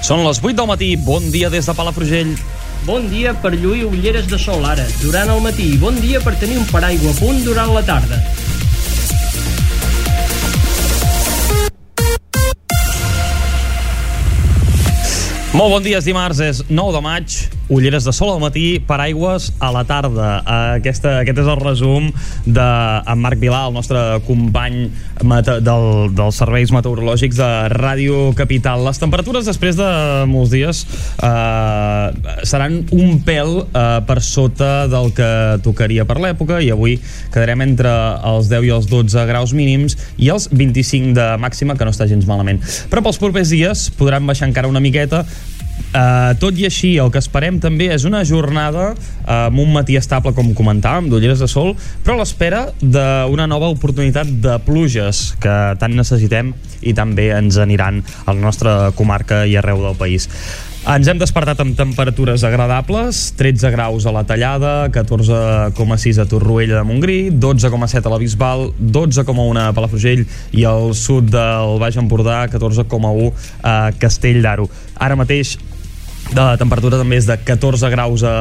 Són les 8 del matí, bon dia des de Palafrugell. Bon dia per lluir ulleres de sol ara, durant el matí, i bon dia per tenir un paraigua a punt durant la tarda. Molt bon dia, és dimarts, és 9 de maig, ulleres de sol al matí, paraigües a la tarda. Aquesta, aquest és el resum de en Marc Vilà, el nostre company del, dels serveis meteorològics de Ràdio Capital. Les temperatures després de molts dies eh, seran un pèl eh, per sota del que tocaria per l'època i avui quedarem entre els 10 i els 12 graus mínims i els 25 de màxima, que no està gens malament. Però pels propers dies podran baixar encara una miqueta Uh, tot i així, el que esperem també és una jornada uh, amb un matí estable, com comentàvem, d'ulleres de sol, però a l'espera d'una nova oportunitat de pluges que tant necessitem i també ens aniran a la nostra comarca i arreu del país. Ens hem despertat amb temperatures agradables, 13 graus a la Tallada, 14,6 a Torroella de Montgrí, 12,7 a la Bisbal, 12,1 a Palafrugell i al sud del Baix Empordà, 14,1 a Castell d'Aro. Ara mateix de la temperatura també és de 14 graus a,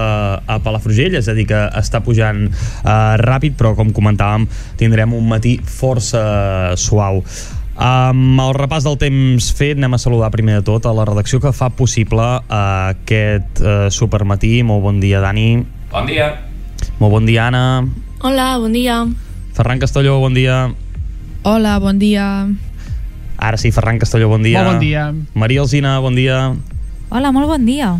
a Palafrugell, és a dir que està pujant eh, ràpid, però com comentàvem tindrem un matí força suau. Amb el repàs del temps fet, anem a saludar primer de tot a la redacció que fa possible uh, aquest uh, supermatí. Molt bon dia, Dani. Bon dia. Molt bon dia, Anna. Hola, bon dia. Ferran Castelló, bon dia. Hola, bon dia. Ara sí, Ferran Castelló, bon dia. Molt bon dia. Maria Alzina, bon dia. Hola, molt bon dia.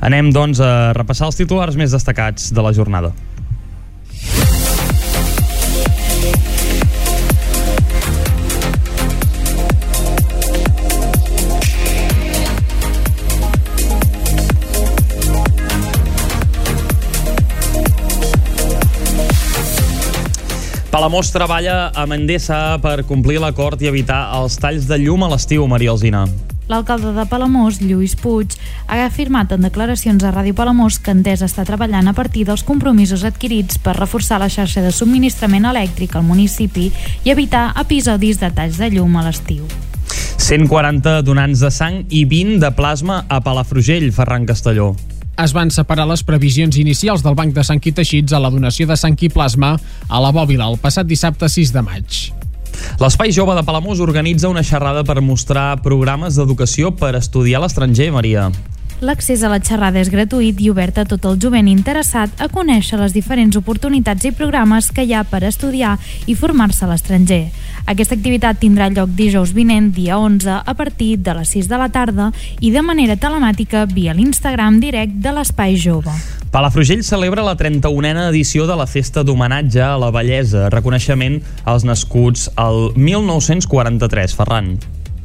Anem, doncs, a repassar els titulars més destacats de la jornada. Palamós treballa amb Endesa per complir l'acord i evitar els talls de llum a l'estiu, Maria Alzina. L'alcalde de Palamós, Lluís Puig, ha afirmat en declaracions a Ràdio Palamós que Endesa està treballant a partir dels compromisos adquirits per reforçar la xarxa de subministrament elèctric al municipi i evitar episodis de talls de llum a l'estiu. 140 donants de sang i 20 de plasma a Palafrugell, Ferran Castelló es van separar les previsions inicials del Banc de Sang i Teixits a la donació de sang i plasma a la Bòbila el passat dissabte 6 de maig. L'Espai Jove de Palamós organitza una xerrada per mostrar programes d'educació per estudiar a l'estranger, Maria. L'accés a la xerrada és gratuït i obert a tot el jovent interessat a conèixer les diferents oportunitats i programes que hi ha per estudiar i formar-se a l'estranger. Aquesta activitat tindrà lloc dijous vinent, dia 11, a partir de les 6 de la tarda i de manera telemàtica via l'Instagram direct de l'Espai Jove. Palafrugell celebra la 31a edició de la Festa d'Homenatge a la Bellesa, reconeixement als nascuts al 1943. Ferran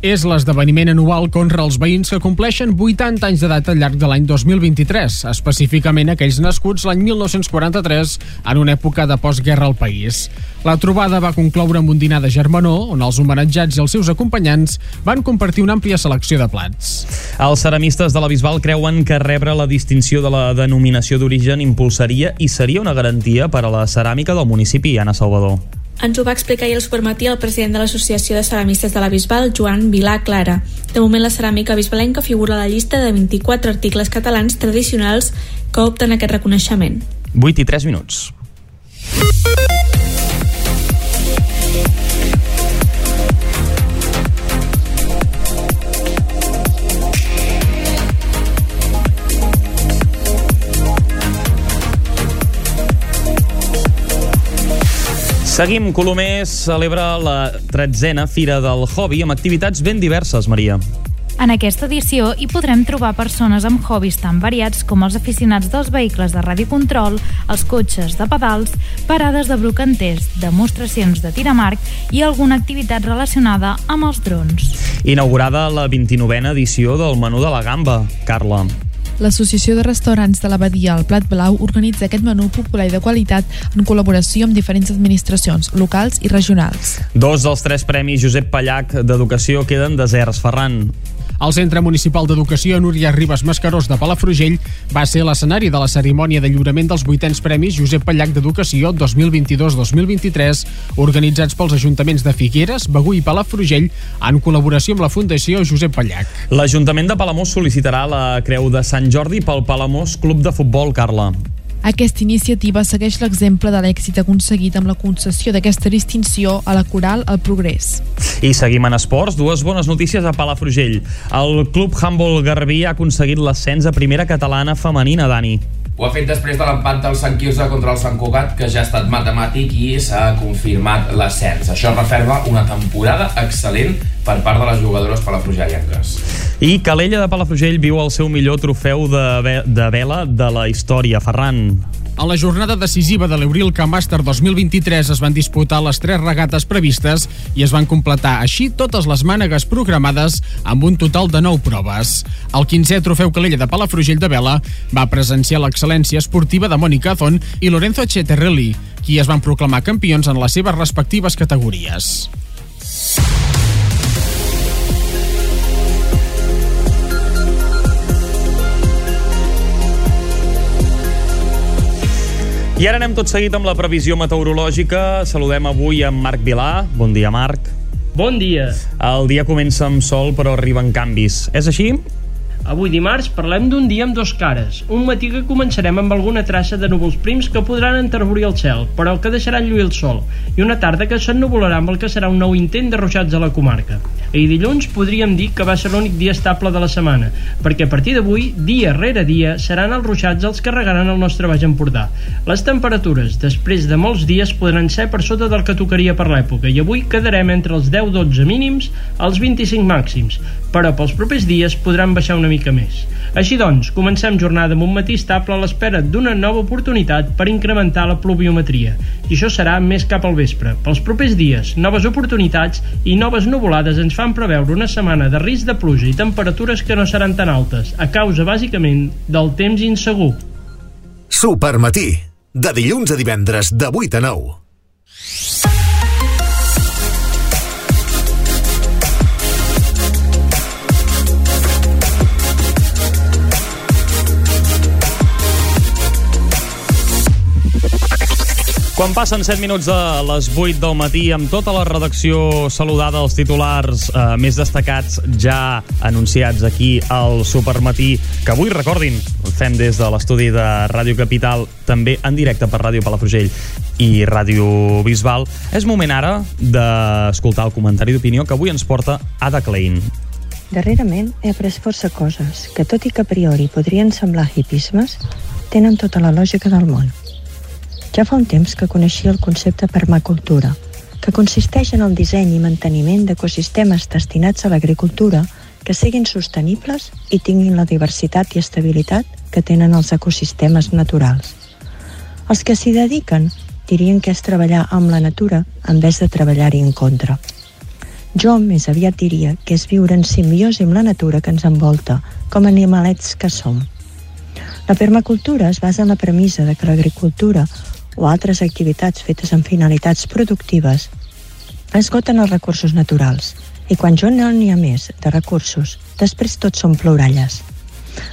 és l'esdeveniment anual contra els veïns que compleixen 80 anys d'edat al llarg de l'any 2023, específicament aquells nascuts l'any 1943 en una època de postguerra al país. La trobada va concloure amb un dinar de germanor on els homenatjats i els seus acompanyants van compartir una àmplia selecció de plats. Els ceramistes de la Bisbal creuen que rebre la distinció de la denominació d'origen impulsaria i seria una garantia per a la ceràmica del municipi, Anna Salvador. Ens ho va explicar ahir el supermatí el president de l'Associació de Ceramistes de la Bisbal, Joan Vilà Clara. De moment, la ceràmica bisbalenca figura a la llista de 24 articles catalans tradicionals que opten aquest reconeixement. 8 i 3 minuts. Seguim, Colomers celebra la tretzena Fira del Hobby amb activitats ben diverses, Maria. En aquesta edició hi podrem trobar persones amb hobbies tan variats com els aficionats dels vehicles de radiocontrol, els cotxes de pedals, parades de brocanters, demostracions de tiramarc i alguna activitat relacionada amb els drons. Inaugurada la 29a edició del Menú de la Gamba, Carla. L'Associació de Restaurants de l'Abadia al Plat Blau organitza aquest menú popular i de qualitat en col·laboració amb diferents administracions locals i regionals. Dos dels tres premis Josep Pallac d'Educació queden deserts, Ferran. El Centre Municipal d'Educació Núria Ribes Mascarós de Palafrugell va ser l'escenari de la cerimònia de lliurament dels vuitens Premis Josep Pallac d'Educació 2022-2023 organitzats pels ajuntaments de Figueres, Begú i Palafrugell en col·laboració amb la Fundació Josep Pallac. L'Ajuntament de Palamós sol·licitarà la Creu de Sant Jordi pel Palamós Club de Futbol, Carla. Aquesta iniciativa segueix l'exemple de l'èxit aconseguit amb la concessió d'aquesta distinció a la Coral al Progrés. I seguim en esports, dues bones notícies a Palafrugell. El Club Humboldt Garbí ha aconseguit l'ascens a primera catalana femenina, Dani. Ho ha fet després de l'empat del Sant Quirze contra el Sant Cugat, que ja ha estat matemàtic i s'ha confirmat l'ascens. Això referma una temporada excel·lent per part de les jugadores palafrugellenques. I Calella de Palafrugell viu el seu millor trofeu de, ve de vela de la història. Ferran. A la jornada decisiva de l'Eurilca Master 2023 es van disputar les tres regates previstes i es van completar així totes les mànegues programades amb un total de 9 proves. El 15è trofeu Calella de Palafrugell de Vela va presenciar l'excel·lència esportiva de Mónica Azón i Lorenzo Cheterrelli, qui es van proclamar campions en les seves respectives categories. I ara anem tot seguit amb la previsió meteorològica. Saludem avui amb Marc Vilà. Bon dia, Marc. Bon dia. El dia comença amb sol, però arriben canvis. És així? Avui dimarts parlem d'un dia amb dos cares. Un matí que començarem amb alguna traça de núvols prims que podran enterborir el cel, però que deixaran lluir el sol, i una tarda que s'ennuvolarà amb el que serà un nou intent de ruixats a la comarca. I dilluns podríem dir que va ser l'únic dia estable de la setmana, perquè a partir d'avui, dia rere dia, seran els ruixats els que regaran el nostre Baix Empordà. Les temperatures, després de molts dies, podran ser per sota del que tocaria per l'època, i avui quedarem entre els 10-12 mínims als 25 màxims, però pels propers dies podran baixar una mica més. Així doncs, comencem jornada amb un matí estable a l'espera d'una nova oportunitat per incrementar la pluviometria, i això serà més cap al vespre. Pels propers dies, noves oportunitats i noves nuvolades ens fan preveure una setmana de risc de pluja i temperatures que no seran tan altes, a causa bàsicament del temps insegur. Supermatí, de dilluns a divendres de 8 a 9. Quan passen 7 minuts de les 8 del matí, amb tota la redacció saludada, els titulars eh, més destacats ja anunciats aquí al Supermatí, que avui, recordin, fem des de l'estudi de Ràdio Capital, també en directe per Ràdio Palafrugell i Ràdio Bisbal. És moment ara d'escoltar el comentari d'opinió que avui ens porta Ada Klein. Darrerament he après força coses que, tot i que a priori podrien semblar hipismes, tenen tota la lògica del món. Ja fa un temps que coneixia el concepte permacultura, que consisteix en el disseny i manteniment d'ecosistemes destinats a l'agricultura que siguin sostenibles i tinguin la diversitat i estabilitat que tenen els ecosistemes naturals. Els que s'hi dediquen dirien que és treballar amb la natura en vez de treballar-hi en contra. Jo més aviat diria que és viure en simbiosi amb la natura que ens envolta, com animalets que som. La permacultura es basa en la premissa de que l'agricultura o altres activitats fetes amb finalitats productives esgoten els recursos naturals i quan jo no n'hi ha més de recursos, després tots són ploralles.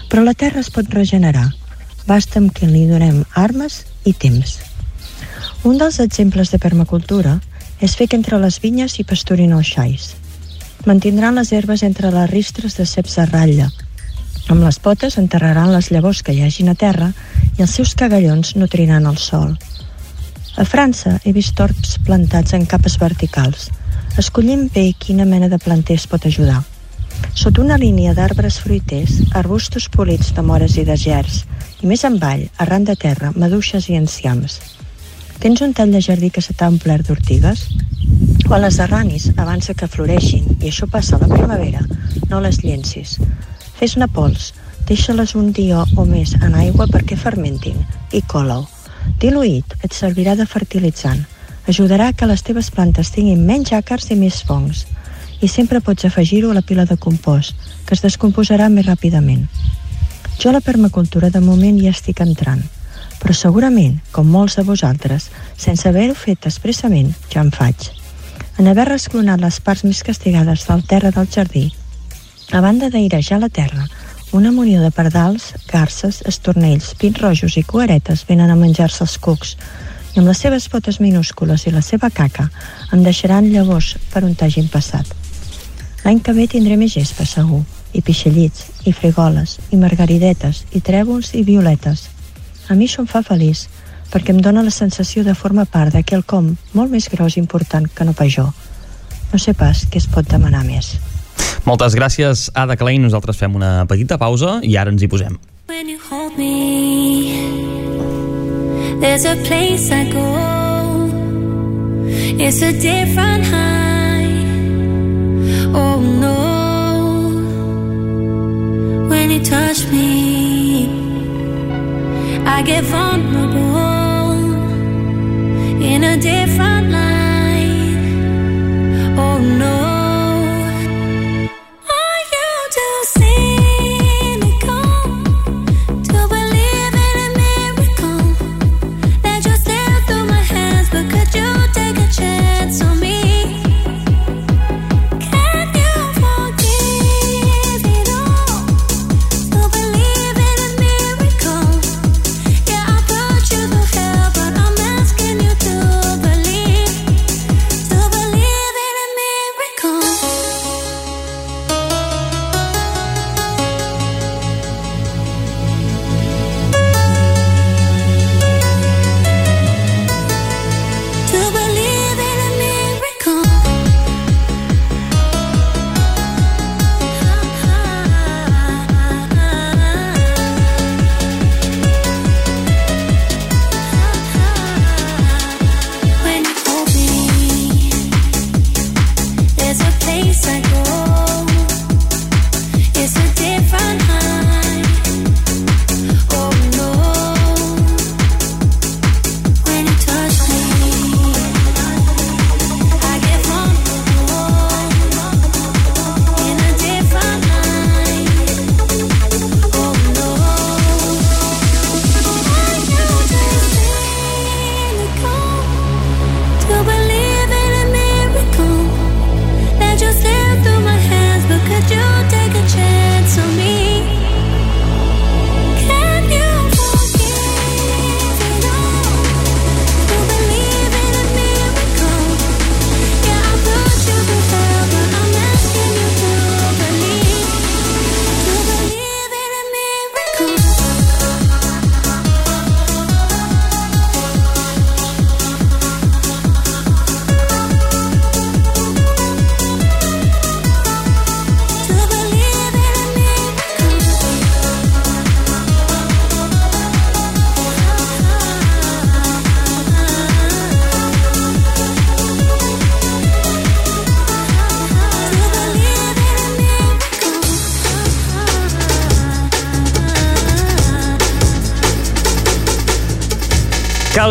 Però la terra es pot regenerar. Basta amb que li donem armes i temps. Un dels exemples de permacultura és fer que entre les vinyes hi pasturin els xais. Mantindran les herbes entre les ristres de ceps de ratlla. Amb les potes enterraran les llavors que hi hagin a terra i els seus cagallons nutriran el sol. A França he vist torps plantats en capes verticals. Escollim bé quina mena de planter es pot ajudar. Sota una línia d'arbres fruiters, arbustos polits de mores i de gers, i més avall, arran de terra, maduixes i enciams. Tens un tall de jardí que se t'ha omplert d'ortigues? Quan les arranis avança que floreixin, i això passa a la primavera, no les llencis. Fes-ne pols, deixa-les un dia o més en aigua perquè fermentin i cola-ho. Diluït et servirà de fertilitzant. Ajudarà que les teves plantes tinguin menys àcars i més fongs. I sempre pots afegir-ho a la pila de compost, que es descomposarà més ràpidament. Jo a la permacultura de moment hi estic entrant, però segurament, com molts de vosaltres, sense haver-ho fet expressament, ja en faig. En haver resclonat les parts més castigades del terra del jardí, A banda d'airejar la terra, una munió de pardals, garces, estornells, pins rojos i cuaretes venen a menjar-se els cucs i amb les seves potes minúscules i la seva caca em deixaran llavors per on t'hagin passat. L'any que ve tindré més gespa, segur, i pixellits, i frigoles, i margaridetes, i trèvols i violetes. A mi això em fa feliç, perquè em dóna la sensació de formar part de quelcom molt més gros i important que no pas jo. No sé pas què es pot demanar més. Moltes gràcies, Ada Klein. Nosaltres fem una petita pausa i ara ens hi posem. When you hold me, there's a place I go. It's a different high. Oh no. When you touch me, I get vulnerable in a different light. Oh no.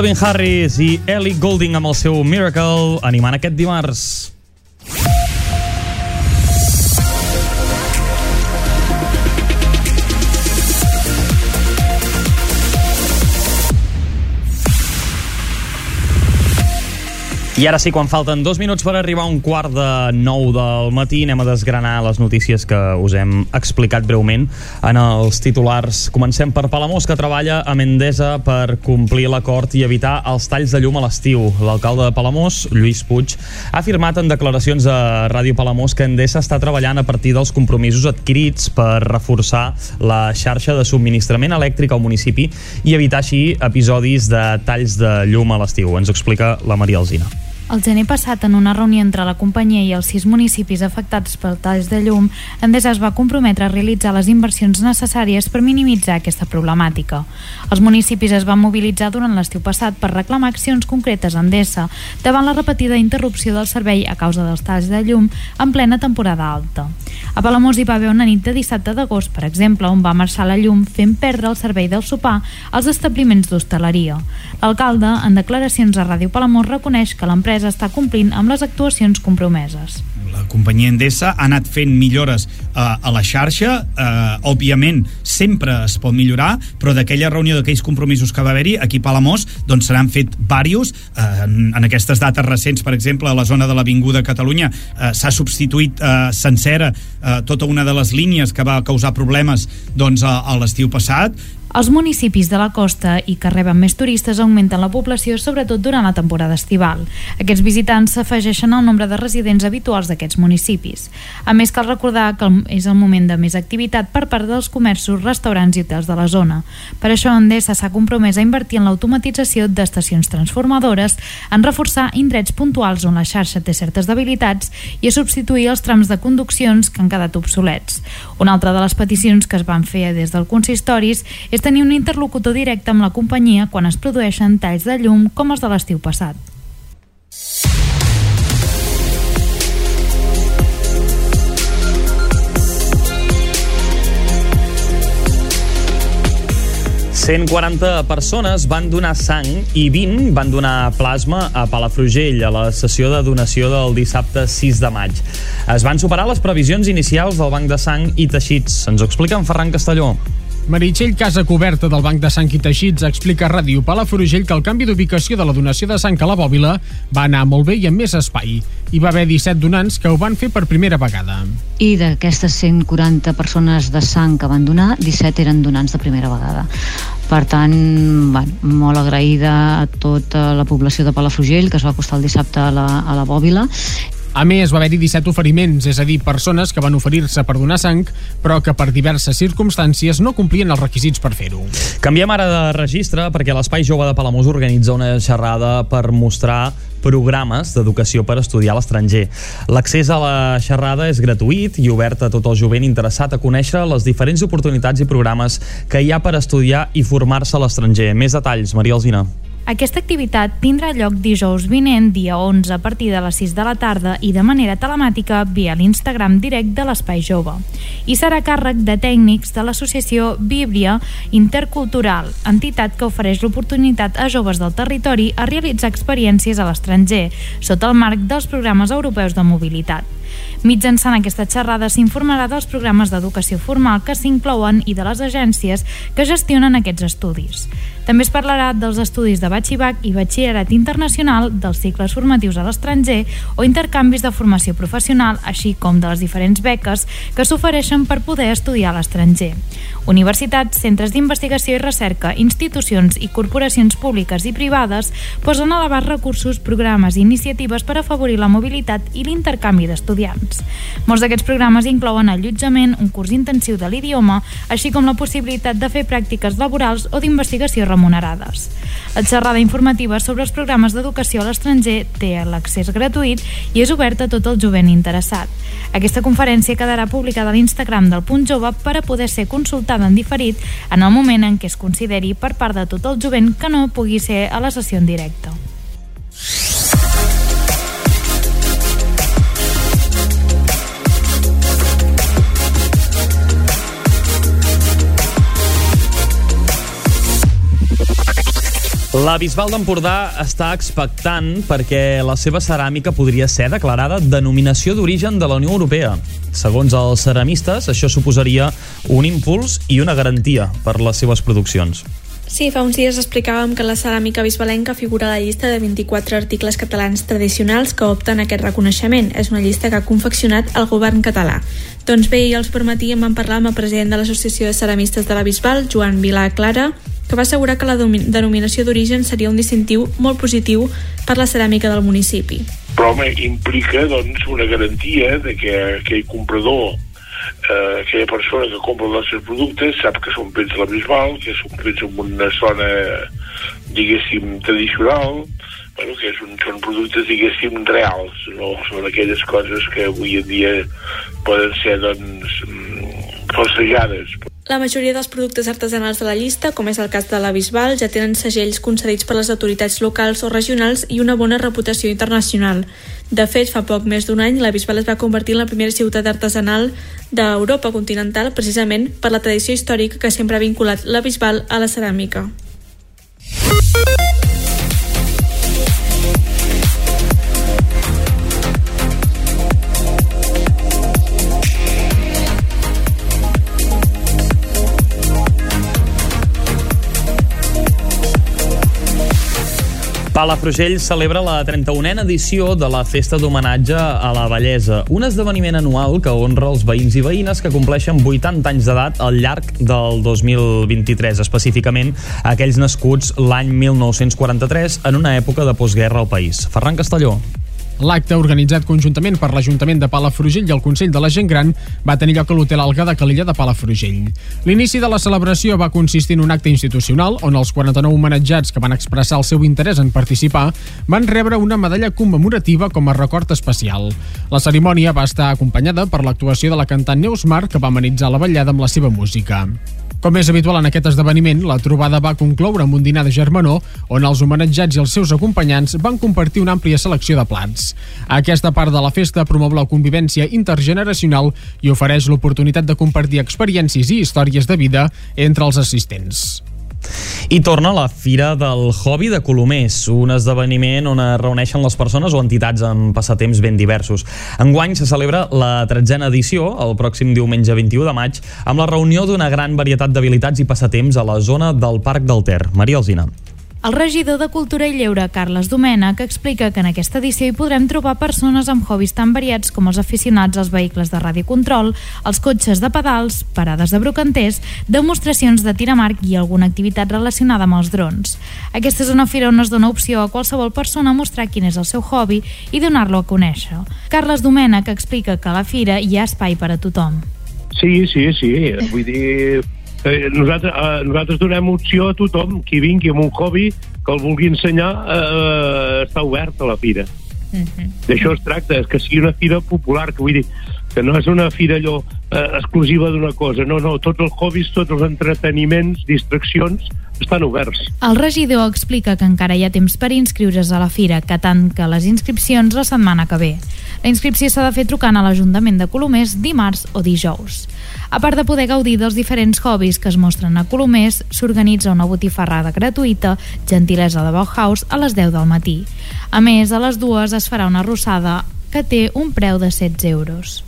Calvin Harris i Ellie Goulding amb el seu Miracle animant aquest dimarts. I ara sí, quan falten dos minuts per arribar a un quart de nou del matí, anem a desgranar les notícies que us hem explicat breument en els titulars. Comencem per Palamós, que treballa amb Endesa per complir l'acord i evitar els talls de llum a l'estiu. L'alcalde de Palamós, Lluís Puig, ha afirmat en declaracions a Ràdio Palamós que Endesa està treballant a partir dels compromisos adquirits per reforçar la xarxa de subministrament elèctric al municipi i evitar així episodis de talls de llum a l'estiu. Ens explica la Maria Alzina. El gener passat, en una reunió entre la companyia i els sis municipis afectats pel talls de llum, Endesa es va comprometre a realitzar les inversions necessàries per minimitzar aquesta problemàtica. Els municipis es van mobilitzar durant l'estiu passat per reclamar accions concretes a Endesa davant la repetida interrupció del servei a causa dels talls de llum en plena temporada alta. A Palamós hi va haver una nit de dissabte d'agost, per exemple, on va marxar la llum fent perdre el servei del sopar als establiments d'hostaleria. L'alcalde, en declaracions a Ràdio Palamós, reconeix que l'empresa està complint amb les actuacions compromeses. la companyia Endesa ha anat fent millores eh, a la xarxa, eh, òbviament sempre es pot millorar, però d'aquella reunió d'aquells compromisos que va haver-hi, aquí a Palamós doncs se n'han fet diversos, eh, en, en aquestes dates recents, per exemple, a la zona de l'Avinguda Catalunya eh, s'ha substituït eh, sencera eh, tota una de les línies que va causar problemes doncs, a, a l'estiu passat Els municipis de la costa i que reben més turistes augmenten la població, sobretot durant la temporada estival. Aquests visitants s'afegeixen al nombre de residents habituals d'aquests municipis. A més, cal recordar que és el moment de més activitat per part dels comerços, restaurants i hotels de la zona. Per això, Endesa s'ha compromès a invertir en l'automatització d'estacions transformadores, en reforçar indrets puntuals on la xarxa té certes debilitats i a substituir els trams de conduccions que han quedat obsolets. Una altra de les peticions que es van fer des del consistoris és tenir un interlocutor directe amb la companyia quan es produeixen talls de llum com els de l'estiu passat. Cent 140 persones van donar sang i 20 van donar plasma a Palafrugell a la sessió de donació del dissabte 6 de maig. Es van superar les previsions inicials del Banc de Sang i Teixits. Ens ho explica en Ferran Castelló. Meritxell Casa Coberta del Banc de Sang i Teixits explica a Ràdio Palafrugell que el canvi d'ubicació de la donació de sang a la bòbila va anar molt bé i amb més espai. Hi va haver 17 donants que ho van fer per primera vegada. i d'aquestes 140 persones de sang que van donar, 17 eren donants de primera vegada. Per tant, bueno, molt agraïda a tota la població de Palafrugell que es va acostar el dissabte a la, a la bòbila A més, va haver-hi 17 oferiments, és a dir, persones que van oferir-se per donar sang, però que per diverses circumstàncies no complien els requisits per fer-ho. Canviem ara de registre perquè l'Espai Jove de Palamós organitza una xerrada per mostrar programes d'educació per estudiar a l'estranger. L'accés a la xerrada és gratuït i obert a tot el jovent interessat a conèixer les diferents oportunitats i programes que hi ha per estudiar i formar-se a l'estranger. Més detalls, Maria Alzina. Aquesta activitat tindrà lloc dijous vinent, dia 11, a partir de les 6 de la tarda i de manera telemàtica via l'Instagram direct de l'Espai Jove. I serà càrrec de tècnics de l'associació Bíblia Intercultural, entitat que ofereix l'oportunitat a joves del territori a realitzar experiències a l'estranger, sota el marc dels programes europeus de mobilitat. Mitjançant aquesta xerrada s'informarà dels programes d'educació formal que s'inclouen i de les agències que gestionen aquests estudis. També es parlarà dels estudis de batxibac i batxillerat internacional, dels cicles formatius a l'estranger o intercanvis de formació professional, així com de les diferents beques que s'ofereixen per poder estudiar a l'estranger. Universitats, centres d'investigació i recerca, institucions i corporacions públiques i privades posen a l'abast recursos, programes i iniciatives per afavorir la mobilitat i l'intercanvi d'estudiants. Molts d'aquests programes inclouen allotjament, un curs intensiu de l'idioma, així com la possibilitat de fer pràctiques laborals o d'investigació remunerades. La xerrada informativa sobre els programes d'educació a l'estranger té l'accés gratuït i és oberta a tot el jovent interessat. Aquesta conferència quedarà publicada a l'Instagram del Punt Jove per a poder ser consultada en diferit en el moment en què es consideri per part de tot el jovent que no pugui ser a la sessió en directe. La Bisbal d'Empordà està expectant perquè la seva ceràmica podria ser declarada denominació d'origen de la Unió Europea. Segons els ceramistes, això suposaria un impuls i una garantia per les seves produccions. Sí, fa uns dies explicàvem que la ceràmica bisbalenca figura a la llista de 24 articles catalans tradicionals que opten a aquest reconeixement. És una llista que ha confeccionat el govern català. Doncs bé, ahir els per matí en parlar amb el president de l'Associació de Ceramistes de la Bisbal, Joan Vilà Clara, que va assegurar que la denominació d'origen seria un distintiu molt positiu per la ceràmica del municipi. però home, implica doncs, una garantia de que aquell comprador eh, aquella persona que compra els nostres productes sap que són fets a la Bisbal, que són fets en una zona, diguéssim, tradicional, bueno, que és un, són productes, diguéssim, reals, no són aquelles coses que avui en dia poden ser, doncs, mm, falsejades. La majoria dels productes artesanals de la llista, com és el cas de la Bisbal, ja tenen segells concedits per les autoritats locals o regionals i una bona reputació internacional. De fet, fa poc més d'un any, la Bisbal es va convertir en la primera ciutat artesanal d'Europa continental precisament per la tradició històrica que sempre ha vinculat la Bisbal a la ceràmica. Palafrugell celebra la 31a edició de la Festa d'Homenatge a la Bellesa, un esdeveniment anual que honra els veïns i veïnes que compleixen 80 anys d'edat al llarg del 2023, específicament aquells nascuts l'any 1943 en una època de postguerra al país. Ferran Castelló. L'acte, organitzat conjuntament per l'Ajuntament de Palafrugell i el Consell de la Gent Gran, va tenir lloc a l'Hotel Alga de Calella de Palafrugell. L'inici de la celebració va consistir en un acte institucional on els 49 homenatjats que van expressar el seu interès en participar van rebre una medalla commemorativa com a record especial. La cerimònia va estar acompanyada per l'actuació de la cantant Neus Mar, que va amenitzar la ballada amb la seva música. Com és habitual en aquest esdeveniment, la trobada va concloure amb un dinar de germanor on els homenatjats i els seus acompanyants van compartir una àmplia selecció de plats. Aquesta part de la festa promou la convivència intergeneracional i ofereix l'oportunitat de compartir experiències i històries de vida entre els assistents. I torna la Fira del Hobby de Colomers, un esdeveniment on es reuneixen les persones o entitats amb passatemps ben diversos. Enguany se celebra la tretzena edició, el pròxim diumenge 21 de maig, amb la reunió d'una gran varietat d'habilitats i passatemps a la zona del Parc del Ter. Maria Alzina. El regidor de Cultura i Lleure, Carles Domènech, explica que en aquesta edició hi podrem trobar persones amb hobbies tan variats com els aficionats als vehicles de radiocontrol, els cotxes de pedals, parades de brocanters, demostracions de tir amb arc i alguna activitat relacionada amb els drons. Aquesta és una fira on es dona opció a qualsevol persona a mostrar quin és el seu hobby i donar-lo a conèixer. Carles Domènech explica que a la fira hi ha espai per a tothom. Sí, sí, sí. Vull dir, eh, nosaltres, eh, nosaltres donem opció a tothom qui vingui amb un hobby que el vulgui ensenyar eh, està obert a la fira. D'això es tracta, és que sigui una fira popular, que vull dir, que no és una fira allò eh, exclusiva d'una cosa, no, no, tots els hobbies, tots els entreteniments, distraccions, estan oberts. El regidor explica que encara hi ha temps per inscriure's a la fira, que tant que les inscripcions la setmana que ve. La inscripció s'ha de fer trucant a l'Ajuntament de Colomers dimarts o dijous. A part de poder gaudir dels diferents hobbies que es mostren a Colomers, s'organitza una botifarrada gratuïta, gentilesa de Bauhaus, a les 10 del matí. A més, a les dues es farà una rossada que té un preu de 16 euros.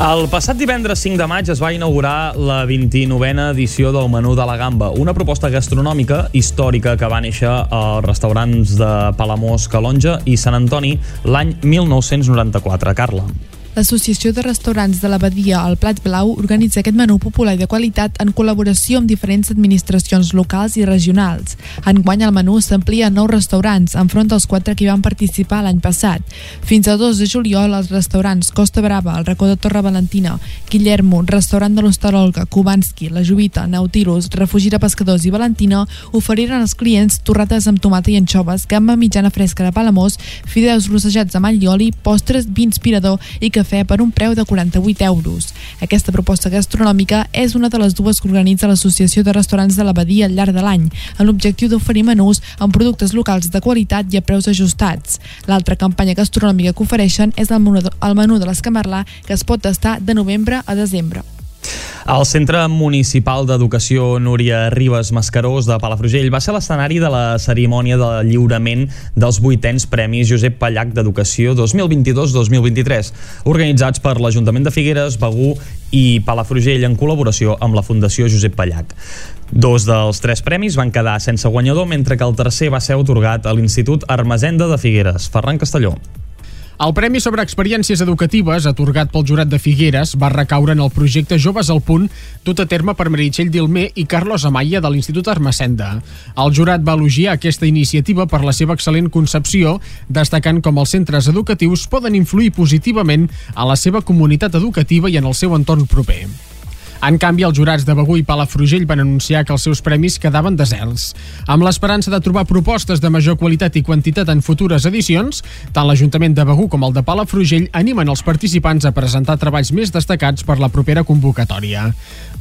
El passat divendres 5 de maig es va inaugurar la 29a edició del Menú de la Gamba, una proposta gastronòmica històrica que va néixer als restaurants de Palamós, Calonja i Sant Antoni l'any 1994. Carla. L'Associació de Restaurants de l'Abadia al Plat Blau organitza aquest menú popular i de qualitat en col·laboració amb diferents administracions locals i regionals. Enguany el menú s'amplia a nous restaurants, enfront dels quatre que hi van participar l'any passat. Fins a 2 de juliol, els restaurants Costa Brava, el racó de Torre Valentina, Guillermo, restaurant de l'Hostalolga, Kubanski, La Juvita, Nautilus, Refugi de Pescadors i Valentina oferiren als clients torrates amb tomata i anxoves, gamba mitjana fresca de Palamós, fideus rossejats amb all i oli, postres, vi inspirador i cafè per un preu de 48 euros. Aquesta proposta gastronòmica és una de les dues que organitza l'Associació de Restaurants de l'Abadia al llarg de l'any, amb l'objectiu d'oferir menús amb productes locals de qualitat i a preus ajustats. L'altra campanya gastronòmica que ofereixen és el menú, el menú de l'Escamarlà, que es pot tastar de novembre a desembre. El Centre Municipal d'Educació Núria Ribes Mascarós de Palafrugell va ser l'escenari de la cerimònia de lliurament dels vuitens Premis Josep Pallac d'Educació 2022-2023, organitzats per l'Ajuntament de Figueres, Begú i Palafrugell en col·laboració amb la Fundació Josep Pallac. Dos dels tres premis van quedar sense guanyador, mentre que el tercer va ser otorgat a l'Institut Armesenda de Figueres. Ferran Castelló. El Premi sobre Experiències Educatives, atorgat pel jurat de Figueres, va recaure en el projecte Joves al Punt, dut a terme per Meritxell Dilmer i Carlos Amaya de l'Institut Armacenda. El jurat va elogiar aquesta iniciativa per la seva excel·lent concepció, destacant com els centres educatius poden influir positivament a la seva comunitat educativa i en el seu entorn proper. En canvi, els jurats de Begú i Palafrugell van anunciar que els seus premis quedaven deserts. Amb l'esperança de trobar propostes de major qualitat i quantitat en futures edicions, tant l'Ajuntament de Begú com el de Palafrugell animen els participants a presentar treballs més destacats per la propera convocatòria.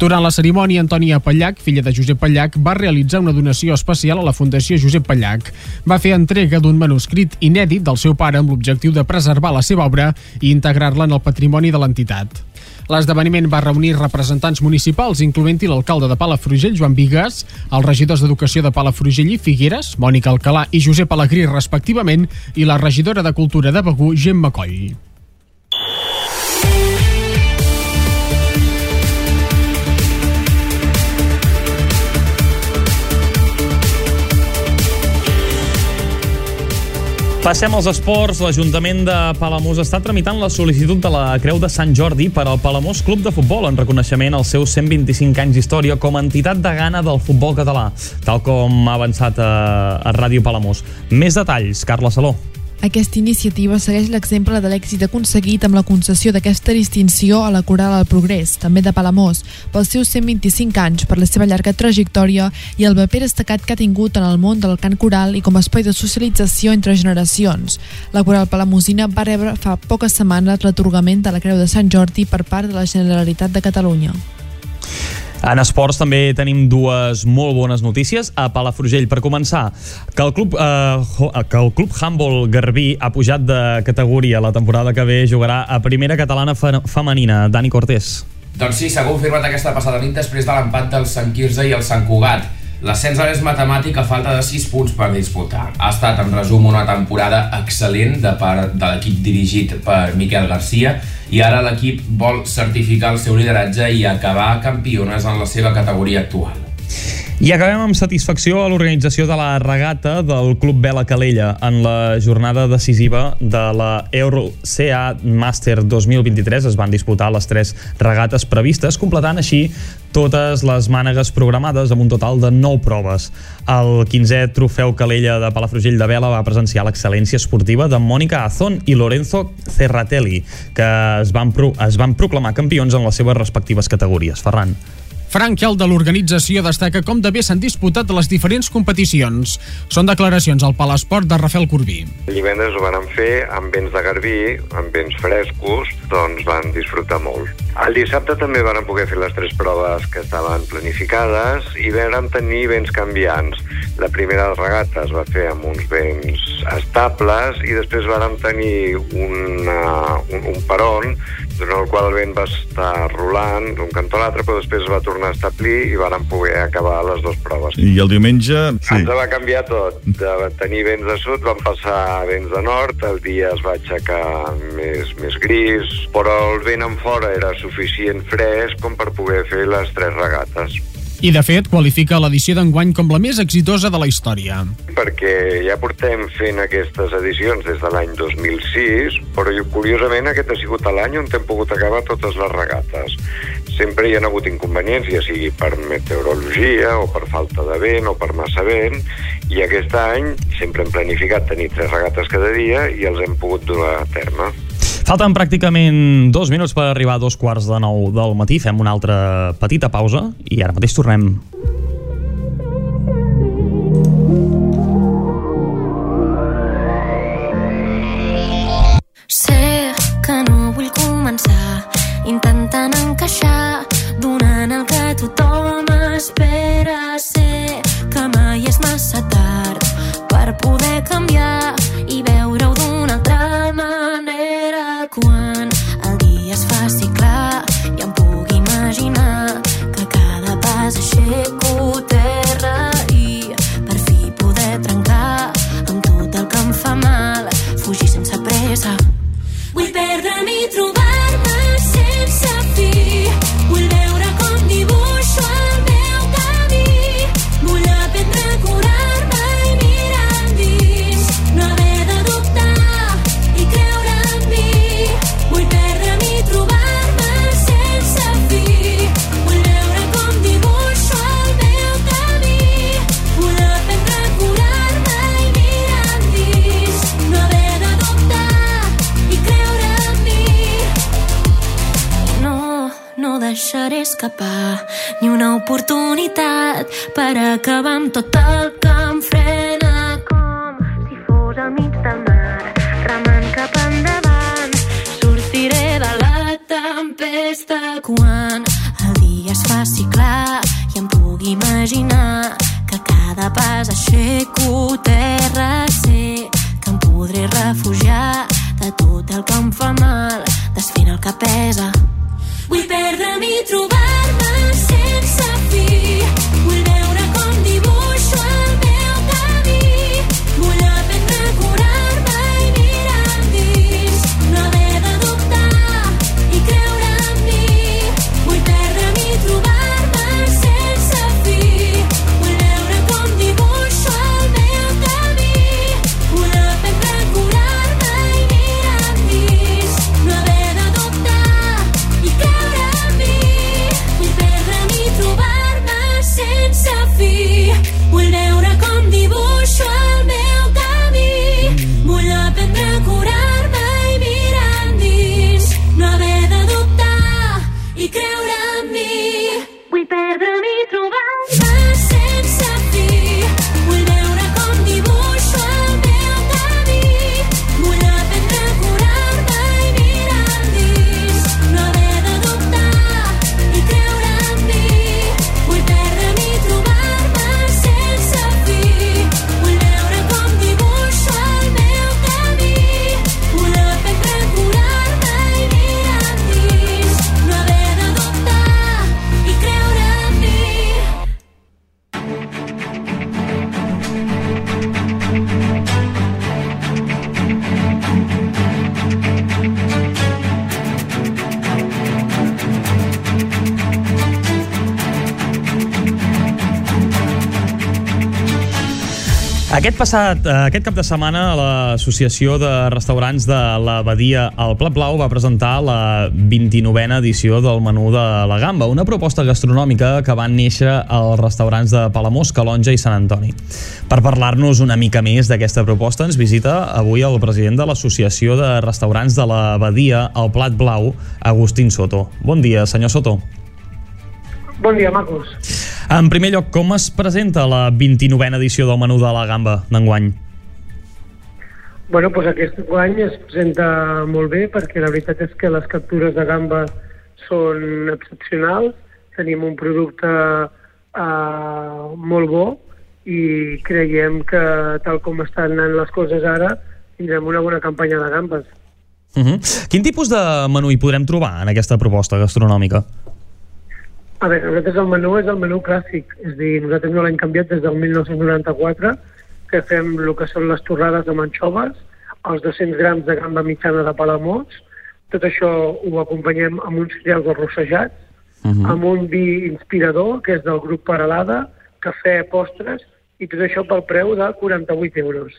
Durant la cerimònia, Antònia Pallac, filla de Josep Pallac, va realitzar una donació especial a la Fundació Josep Pallac. Va fer entrega d'un manuscrit inèdit del seu pare amb l'objectiu de preservar la seva obra i integrar-la en el patrimoni de l'entitat. L'esdeveniment va reunir representants municipals, incloent-hi l'alcalde de Palafrugell, Joan Vigues, els regidors d'Educació de Palafrugell i Figueres, Mònica Alcalà i Josep Alegrí, respectivament, i la regidora de Cultura de Begú, Gemma Coll. Passem als esports. L'Ajuntament de Palamós està tramitant la sol·licitud de la Creu de Sant Jordi per al Palamós Club de Futbol en reconeixement als seus 125 anys d'història com a entitat de gana del futbol català, tal com ha avançat a, a Ràdio Palamós. Més detalls, Carla Saló. Aquesta iniciativa segueix l'exemple de l'èxit aconseguit amb la concessió d'aquesta distinció a la Coral al Progrés, també de Palamós, pels seus 125 anys, per la seva llarga trajectòria i el paper destacat que ha tingut en el món del cant coral i com a espai de socialització entre generacions. La Coral Palamosina va rebre fa poques setmanes l'atorgament de la Creu de Sant Jordi per part de la Generalitat de Catalunya. En esports també tenim dues molt bones notícies. A Palafrugell, per començar, que el club, eh, que el club Handball Garbí ha pujat de categoria la temporada que ve jugarà a primera catalana fe femenina. Dani Cortés. Doncs sí, s'ha confirmat aquesta passada nit després de l'empat del Sant Quirze i el Sant Cugat. L'ascens ara és matemàtic a falta de 6 punts per disputar. Ha estat, en resum, una temporada excel·lent de part de l'equip dirigit per Miquel Garcia i ara l'equip vol certificar el seu lideratge i acabar campiones en la seva categoria actual. I acabem amb satisfacció a l'organització de la regata del Club Vela Calella en la jornada decisiva de la EuroCA Master 2023. Es van disputar les tres regates previstes, completant així totes les mànegues programades amb un total de 9 proves. El 15è trofeu Calella de Palafrugell de Vela va presenciar l'excel·lència esportiva de Mònica Azón i Lorenzo Cerratelli, que es van, pro es van proclamar campions en les seves respectives categories. Ferran. Frank Kel de l'organització destaca com de bé s'han disputat les diferents competicions. Són declaracions al Palesport de Rafael Corbí. Divendres ho van fer amb vents de garbí, amb vents frescos, doncs van disfrutar molt. El dissabte també van poder fer les tres proves que estaven planificades i vam tenir vents canviants. La primera regata es va fer amb uns vents estables i després vàrem tenir una, un, un peron durant el qual el vent va estar rolant d'un cantó a l'altre, però després es va tornar a establir i vàrem poder acabar les dues proves. I el diumenge... Sí. Ens va canviar tot. De tenir vents de sud van passar a vents de nord, el dia es va aixecar més, més gris, però el vent en fora era suficient fresc com per poder fer les tres regates. I, de fet, qualifica l'edició d'enguany com la més exitosa de la història. perquè ja portem fent aquestes edicions des de l'any 2006, però curiosament aquest ha sigut l'any on hem pogut acabar totes les regates. Sempre hi ha hagut inconvenients, ja sigui per meteorologia o per falta de vent o per massa vent, i aquest any sempre hem planificat tenir tres regates cada dia i els hem pogut dur a terme. Falten pràcticament dos minuts per arribar a dos quarts de nou del matí. Fem una altra petita pausa i ara mateix tornem. Passat, eh, aquest cap de setmana, l'Associació de Restaurants de la Badia al Plat Blau va presentar la 29a edició del menú de la Gamba, una proposta gastronòmica que van néixer als restaurants de Palamós, Calonja i Sant Antoni. Per parlar-nos una mica més d'aquesta proposta ens visita avui el president de l'Associació de Restaurants de la Badia al Plat Blau, Agustín Soto. Bon dia, senyor Soto. Bon dia, macos. En primer lloc, com es presenta la 29a edició del menú de la Gamba d'enguany? Bueno, doncs aquest any es presenta molt bé perquè la veritat és que les captures de gamba són excepcionals, tenim un producte eh, molt bo i creiem que tal com estan anant les coses ara tindrem una bona campanya de gambes. Uh -huh. Quin tipus de menú hi podrem trobar en aquesta proposta gastronòmica? A veure, nosaltres el menú és el menú clàssic, és a dir, nosaltres no l'hem canviat des del 1994, que fem el que són les torrades de manxoves, els 200 grams de gamba mitjana de palamós, tot això ho acompanyem amb uns cereals arrossejats, uh -huh. amb un vi inspirador, que és del grup Paralada, cafè, postres, i tot això pel preu de 48 euros.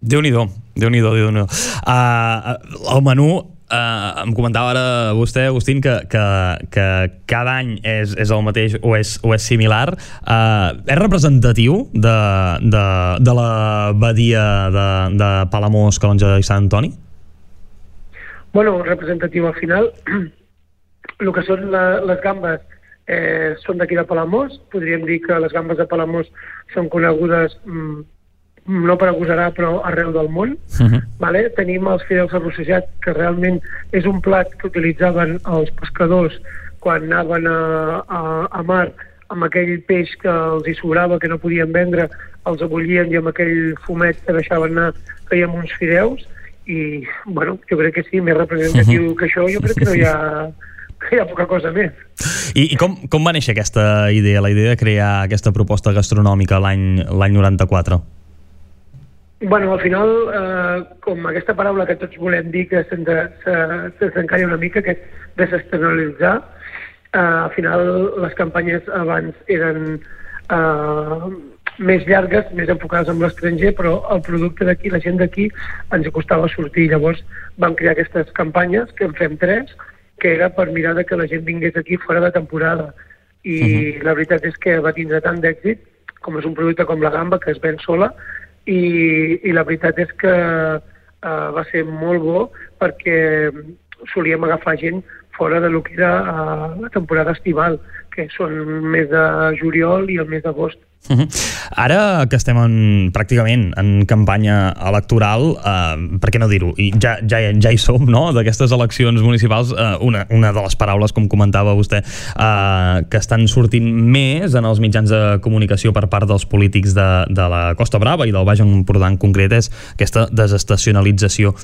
Déu-n'hi-do, Déu-n'hi-do, déu nhi déu uh, El menú Uh, em comentava ara vostè, Agustín, que, que, que cada any és, és el mateix o és, o és similar. Uh, és representatiu de, de, de la badia de, de Palamós, Calonja i Sant Antoni? Bueno, representatiu al final, el que són la, les gambes eh, són d'aquí de Palamós, podríem dir que les gambes de Palamós són conegudes mm, no per agosarar, però arreu del món. Uh -huh. Vale? Tenim els fideus arrossejats, que realment és un plat que utilitzaven els pescadors quan anaven a, a, a mar amb aquell peix que els hi sobrava, que no podien vendre, els abollien i amb aquell fumet que deixaven anar fèiem uns fideus i, bueno, jo crec que sí, més representatiu uh -huh. que això, jo crec que no hi ha, que hi ha poca cosa més. I, i com, com va néixer aquesta idea, la idea de crear aquesta proposta gastronòmica l'any 94? Bueno, al final, eh, com aquesta paraula que tots volem dir que se'ns se, se, se una mica, que és desestacionalitzar, eh, al final les campanyes abans eren eh, més llargues, més enfocades en l'estranger, però el producte d'aquí, la gent d'aquí, ens costava sortir. Llavors vam crear aquestes campanyes, que en fem tres, que era per mirar de que la gent vingués aquí fora de temporada. I uh -huh. la veritat és que va tindre tant d'èxit, com és un producte com la gamba, que es ven sola, i, i la veritat és que uh, va ser molt bo perquè solíem agafar gent fora de lo que era uh, la temporada estival, que són més de juliol i el mes d'agost. Ara que estem en, pràcticament en campanya electoral, eh, per què no dir-ho, ja, ja, ja hi som, no?, d'aquestes eleccions municipals, eh, una, una de les paraules, com comentava vostè, eh, que estan sortint més en els mitjans de comunicació per part dels polítics de, de la Costa Brava i del Baix Empordà en concret és aquesta desestacionalització.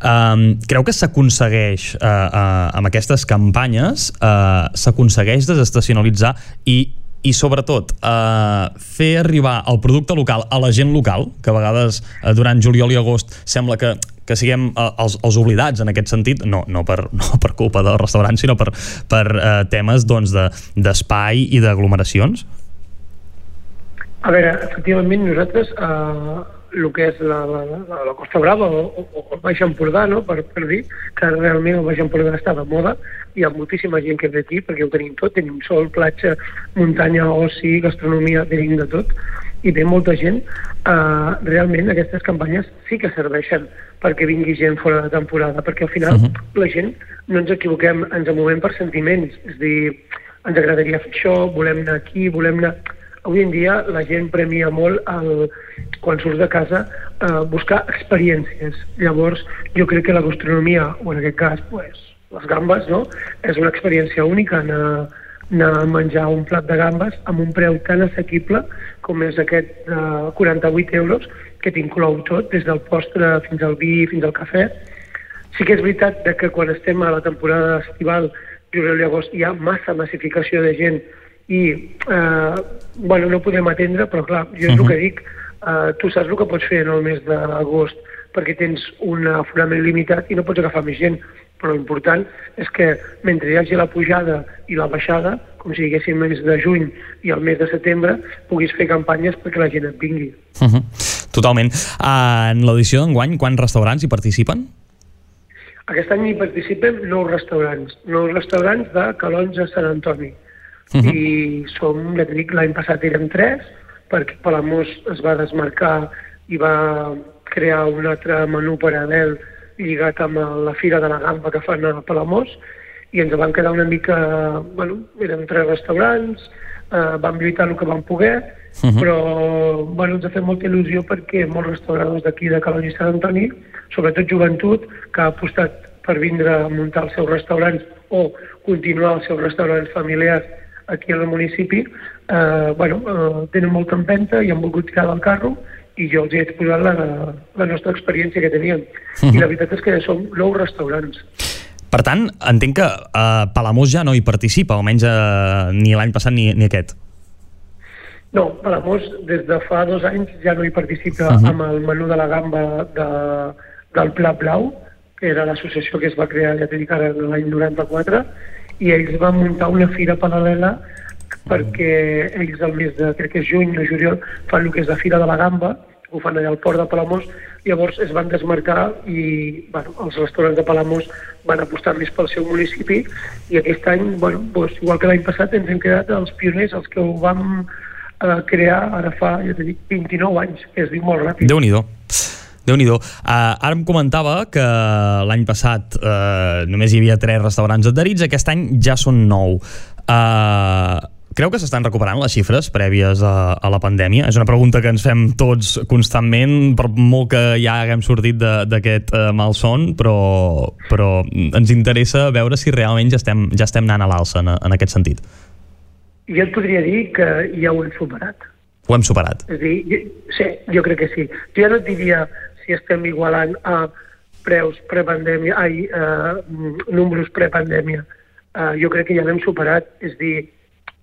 Eh, creu que s'aconsegueix, eh, eh, amb aquestes campanyes, eh, s'aconsegueix desestacionalitzar i i sobretot eh, fer arribar el producte local a la gent local, que a vegades eh, durant juliol i agost sembla que que siguem eh, els, els oblidats en aquest sentit, no, no, per, no per culpa dels restaurants, sinó per, per eh, temes doncs, de- d'espai i d'aglomeracions? A veure, efectivament, nosaltres, eh, el que és la, la, la, la Costa Brava o, o, o el Baix Empordà, no? per, per dir que realment el Baix Empordà està de moda, hi ha moltíssima gent que ve aquí perquè ho tenim tot, tenim sol, platja, muntanya, oci, gastronomia, tenim de tot, i ve molta gent. Eh, realment aquestes campanyes sí que serveixen perquè vingui gent fora de temporada, perquè al final uh -huh. la gent, no ens equivoquem, ens movem per sentiments, és dir, ens agradaria fer això, volem anar aquí, volem anar avui en dia la gent premia molt el, quan surts de casa eh, buscar experiències. Llavors, jo crec que la gastronomia, o en aquest cas, pues, les gambes, no? és una experiència única anar, anar a menjar un plat de gambes amb un preu tan assequible com és aquest de 48 euros que t'inclou tot, des del postre fins al vi, fins al cafè. Sí que és veritat de que quan estem a la temporada estival, juliol i agost, hi ha massa massificació de gent i eh, bueno, no podem atendre, però clar, jo és el que dic, eh, tu saps el que pots fer en el mes d'agost perquè tens un aforament limitat i no pots agafar més gent, però l'important és que mentre hi hagi la pujada i la baixada, com si diguéssim el mes de juny i el mes de setembre, puguis fer campanyes perquè la gent et vingui. Uh -huh. Totalment. Uh, en l'edició d'enguany, quants restaurants hi participen? Aquest any hi participen nou restaurants, nou restaurants de Calonja a Sant Antoni. Uh -huh. I som, ja dit, l'any passat érem tres, perquè Palamós es va desmarcar i va crear un altre menú paral·lel lligat amb la Fira de la Gamba que fan a Palamós, i ens van quedar una mica... Bueno, érem tres restaurants, eh, vam lluitar el que vam poder, uh -huh. però bueno, ens ha fet molta il·lusió perquè molts restauradors d'aquí de Calonja i Sant Antoni, sobretot joventut, que ha apostat per vindre a muntar els seus restaurants o continuar els seus restaurants familiars aquí al municipi, eh, bueno, eh, tenen molta empenta i han volgut tirar del carro i jo els he exposat la, la nostra experiència que teníem. Uh -huh. I la veritat és que som nou restaurants. Per tant, entenc que uh, Palamós ja no hi participa, almenys uh, ni l'any passat ni, ni aquest. No, Palamós des de fa dos anys ja no hi participa Mhm. uh -huh. amb el menú de la gamba de, del Pla Blau, que era l'associació que es va crear, ja t'he dit ara, l'any 94, i ells van muntar una fira paral·lela perquè ells al mes de, crec que és juny o juliol, fan el que és la Fira de la Gamba, ho fan allà al port de Palamós, llavors es van desmarcar i bueno, els restaurants de Palamós van apostar més pel seu municipi i aquest any, bueno, doncs, igual que l'any passat, ens hem quedat els pioners, els que ho vam eh, crear ara fa, ja t'he dit, 29 anys, que es diu molt ràpid. Déu-n'hi-do. déu nhi uh, Ara em comentava que l'any passat uh, només hi havia tres restaurants adherits, aquest any ja són nou. Uh, creu que s'estan recuperant les xifres prèvies a, a la pandèmia? És una pregunta que ens fem tots constantment, per molt que ja haguem sortit d'aquest uh, malson, però, però ens interessa veure si realment ja estem, ja estem anant a l'alça en, en aquest sentit. Jo et podria dir que ja ho hem superat. Ho hem superat. És dir, jo, sí, jo crec que sí. Jo ja no et diria si estem igualant a preus prepandèmia, ai, eh, números prepandèmia. Eh, jo crec que ja l'hem superat. És dir,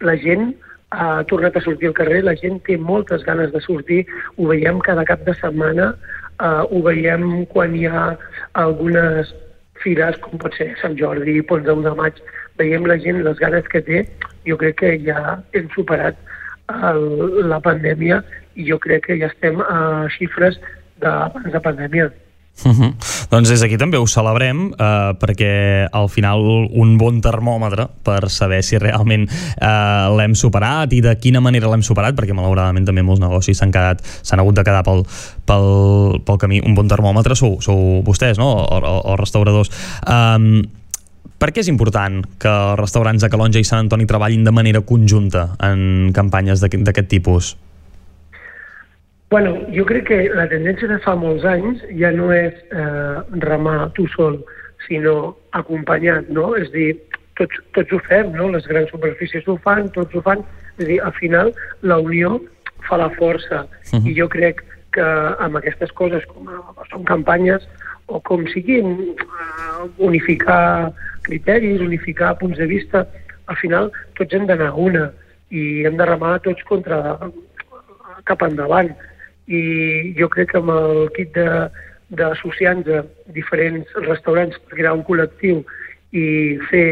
la gent ha tornat a sortir al carrer, la gent té moltes ganes de sortir, ho veiem cada cap de setmana, eh, ho veiem quan hi ha algunes fires, com pot ser Sant Jordi, Pons de 1 de maig, veiem la gent, les ganes que té, jo crec que ja hem superat el, la pandèmia i jo crec que ja estem a xifres d'abans de pandèmia. Uh -huh. Doncs des d'aquí també ho celebrem eh, perquè al final un bon termòmetre per saber si realment eh, l'hem superat i de quina manera l'hem superat perquè malauradament també molts negocis s'han quedat s'han hagut de quedar pel, pel, pel camí un bon termòmetre sou, sou vostès no? o, o, o restauradors um, per què és important que els restaurants de Calonja i Sant Antoni treballin de manera conjunta en campanyes d'aquest tipus? Bueno, jo crec que la tendència de fa molts anys ja no és eh, remar tu sol, sinó acompanyat, no? És dir, tots, tots ho fem, no? Les grans superfícies ho fan, tots ho fan. És dir, al final, la unió fa la força. Mhm. I jo crec que amb aquestes coses, com a- són campanyes, o com siguin, eh, unificar criteris, unificar punts de vista, al final tots hem d'anar a una i hem de remar tots contra cap endavant. I jo crec que amb el kit d'associar-nos a diferents restaurants per crear un col·lectiu i fer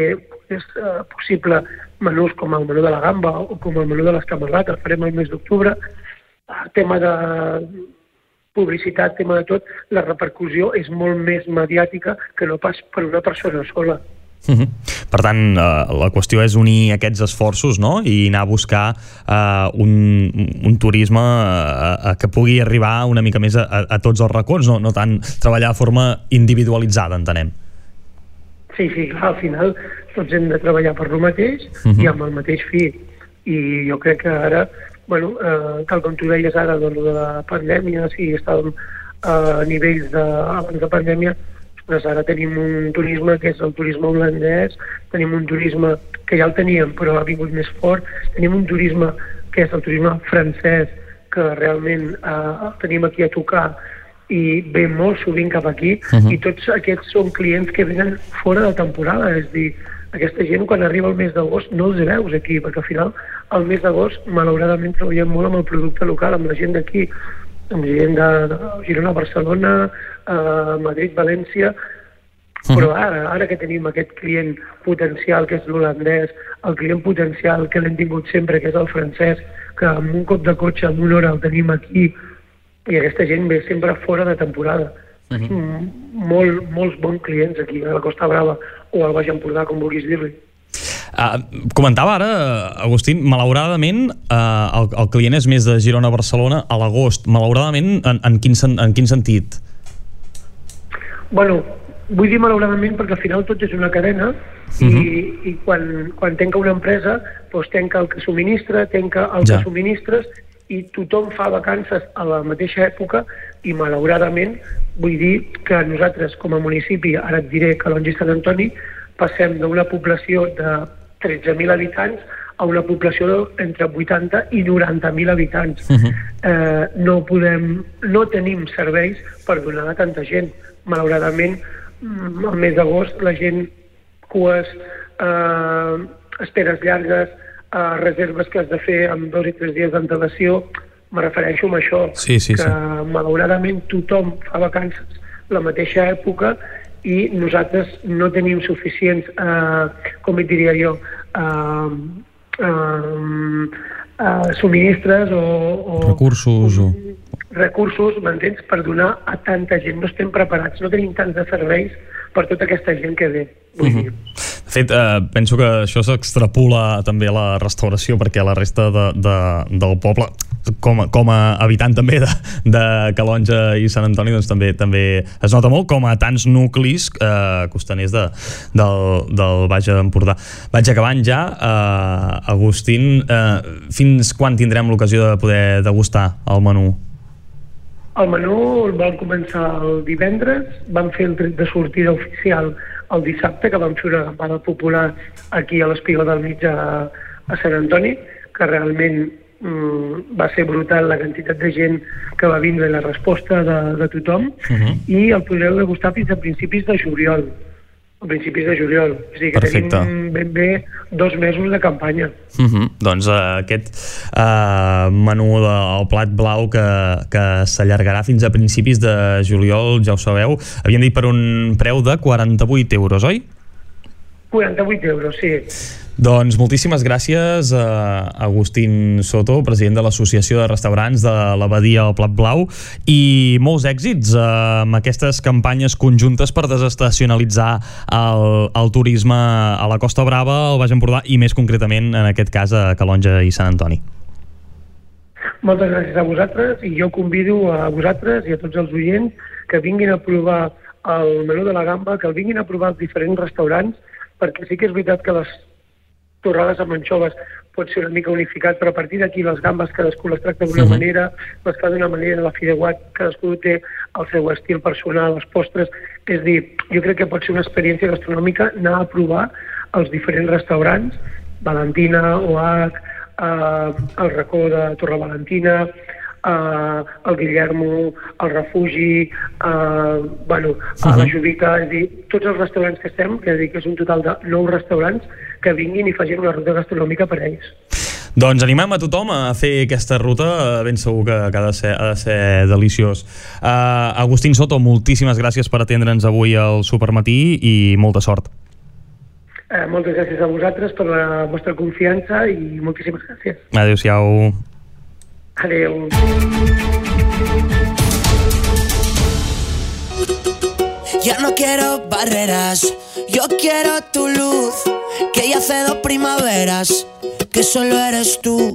és, eh, possible menús com el menú de la gamba o com el menú de les camarades, el farem el mes d'octubre, eh, tema de publicitat, tema de tot, la repercussió és molt més mediàtica que no pas per una persona sola. Mhm. Per tant, eh, la qüestió és unir aquests esforços no? i anar a buscar eh, un, un turisme eh, que pugui arribar una mica més a, a, tots els racons, no, no tant treballar de forma individualitzada, entenem. Sí, sí, clar, al final tots hem de treballar per lo mateix Mhm. i amb el mateix fi. I jo crec que ara, bueno, eh, tal com tu deies ara, doncs, de la pandèmia, si estàvem a nivells de, abans de pandèmia, doncs ara tenim un turisme que és el turisme holandès, tenim un turisme que ja el teníem però ha vingut més fort, tenim un turisme que és el turisme francès, que realment eh, el tenim aquí a tocar i ve molt sovint cap aquí Mhm. i tots aquests són clients que venen fora de temporada, és dir, aquesta gent quan arriba el mes d'agost no els veus aquí, perquè al final el mes d'agost malauradament treballem molt amb el producte local, amb la gent d'aquí, amb gent de, de Girona, Barcelona, eh, Madrid, València, però ara, ara que tenim aquest client potencial que és l'holandès, el client potencial que l'hem tingut sempre, que és el francès, que amb un cop de cotxe, en una hora el tenim aquí, i aquesta gent ve sempre fora de temporada. Mm, molt, molts bons clients aquí, a la Costa Brava o al Baix Empordà, com vulguis dir-li. Uh, comentava ara, Agustín, malauradament uh, el, el client és més de Girona a Barcelona a l'agost. Malauradament, en, en, quin, en quin sentit? Bueno, vull dir malauradament perquè al final tot és una cadena i, i quan, quan tenca una empresa doncs tenca el que subministra, tenca el Ja. que subministres i tothom fa vacances a la mateixa època i malauradament vull dir que nosaltres com a municipi, ara et diré que Calonge i Sant Antoni, passem d'una població de 13.000 habitants a una població entre 80 i 90.000 habitants. eh, no podem, no tenim serveis per donar a tanta gent. Malauradament, mm, al mes d'agost la gent cues, eh, esperes llargues, eh, reserves que has de fer amb dos i tres dies d'antelació, me refereixo a això, Sí, sí, que sí. malauradament tothom fa vacances la mateixa època i nosaltres no tenim suficients, eh, com et diria jo, eh, eh, eh, subministres o, o Recursos o... recursos, m'entens, per donar a tanta gent. No estem preparats, no tenim tants de serveis per tota aquesta gent que ve. Vull dir. De fet, eh, penso que això s'extrapula també a la restauració perquè la resta de, de, del poble com, com a habitant també de, de Calonja i Sant Antoni doncs també també es nota molt com a tants nuclis eh, costaners de, del, del Baix Empordà. Vaig acabant ja eh, Agustín, eh, fins quan tindrem l'ocasió de poder degustar el menú? El menú el vam començar el divendres, vam fer el tret de sortida oficial el dissabte, que vam fer una gambada popular aquí a l'Espiga del Mig a, a Sant Antoni, que realment mm, va ser brutal la quantitat de gent que va vindre i la resposta de, de tothom, i el podreu degustar fins a principis de juliol, a principis de juliol. O sigui que Perfecte. tenim ben bé dos mesos de campanya. Uh -huh. Doncs uh, aquest uh, menú del plat blau que, que s'allargarà fins a principis de juliol, ja ho sabeu, havíem dit per un preu de 48 euros, oi? 48 euros, sí. Doncs moltíssimes gràcies a Agustín Soto, president de l'Associació de Restaurants de l'Abadia al Plat Blau i molts èxits amb aquestes campanyes conjuntes per desestacionalitzar el, el turisme a la Costa Brava, al Baix Empordà i més concretament en aquest cas a Calonja i Sant Antoni. Moltes gràcies a vosaltres i jo convido a vosaltres i a tots els oients que vinguin a provar el menú de la gamba, que el vinguin a provar els diferents restaurants, perquè sí que és veritat que les torrades amb anxoves pot ser una mica unificat, però a partir d'aquí les gambes cadascú les tracta d'una Mhm. manera, les fa d'una manera, la fideuat cadascú té el seu estil personal, els postres, és dir, jo crec que pot ser una experiència gastronòmica anar a provar els diferents restaurants, Valentina, OH, eh, el racó de Torre Valentina, eh, el Guillermo, el Refugi, eh, bueno, a la Mhm. Jubita, és dir, tots els restaurants que estem, que, dir, que és un total de nou restaurants, que vinguin i facin una ruta gastronòmica per a ells. Doncs animem a tothom a fer aquesta ruta, ben segur que, que ha, de ser, ha de ser deliciós. Uh, Agustín Soto, moltíssimes gràcies per atendre'ns avui al Supermatí i molta sort. Eh, moltes gràcies a vosaltres per la vostra confiança i moltíssimes gràcies. Adéu-siau. Adéu. Ya no quiero barreras, yo quiero tu luz, ya hace dos primaveras, que solo eres tú.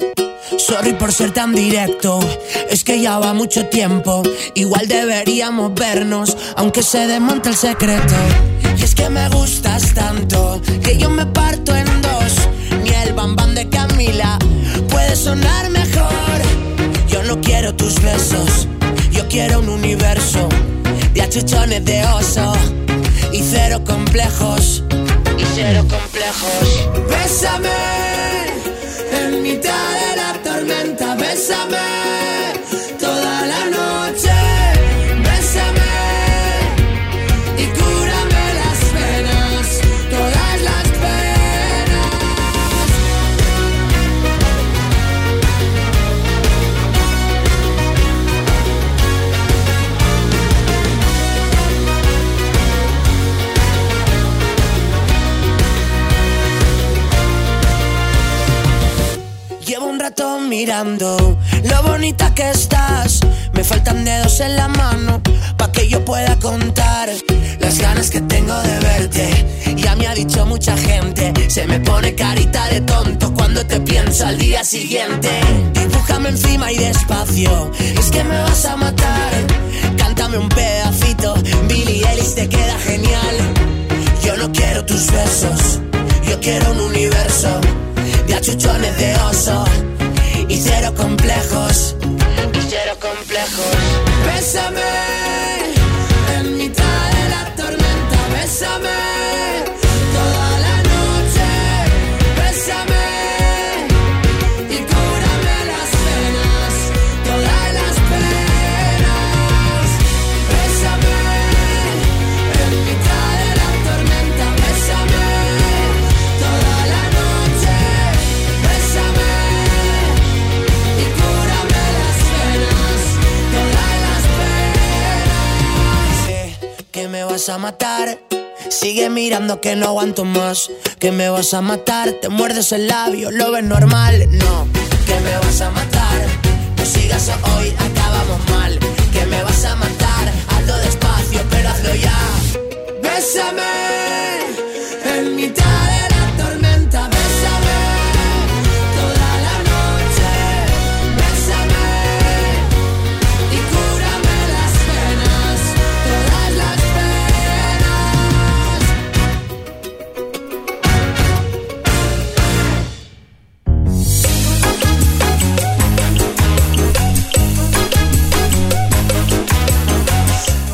Sorry por ser tan directo, es que ya va mucho tiempo, igual deberíamos vernos, aunque se desmonte el secreto. Y es que me gustas tanto, que yo me parto en dos, ni el bambán de Camila puede sonar mejor. Yo no quiero tus besos, yo quiero un universo de achuchones de oso y cero complejos. Y cero complejos. Bésame en mitad de la tormenta, bésame mirando lo bonita que estás. Me faltan dedos en la mano pa' que yo pueda contar las ganas que tengo de verte. Ya me ha dicho mucha gente, se me pone carita de tonto cuando te pienso al día siguiente. Dibújame encima y despacio, es que me vas a matar. Cántame un pedacito, Billy Ellis te queda genial. Yo no quiero tus besos, yo quiero un universo de achuchones de oso y cero complejos. Y cero complejos. Bésame vas a matar. Sigue mirando que no aguanto más. Que me vas a matar. Te muerdes el labio, lo ves normal. No, que me vas a matar. No sigas hoy, acabamos mal. Que me vas a matar. Hazlo despacio, pero hazlo ya. Bésame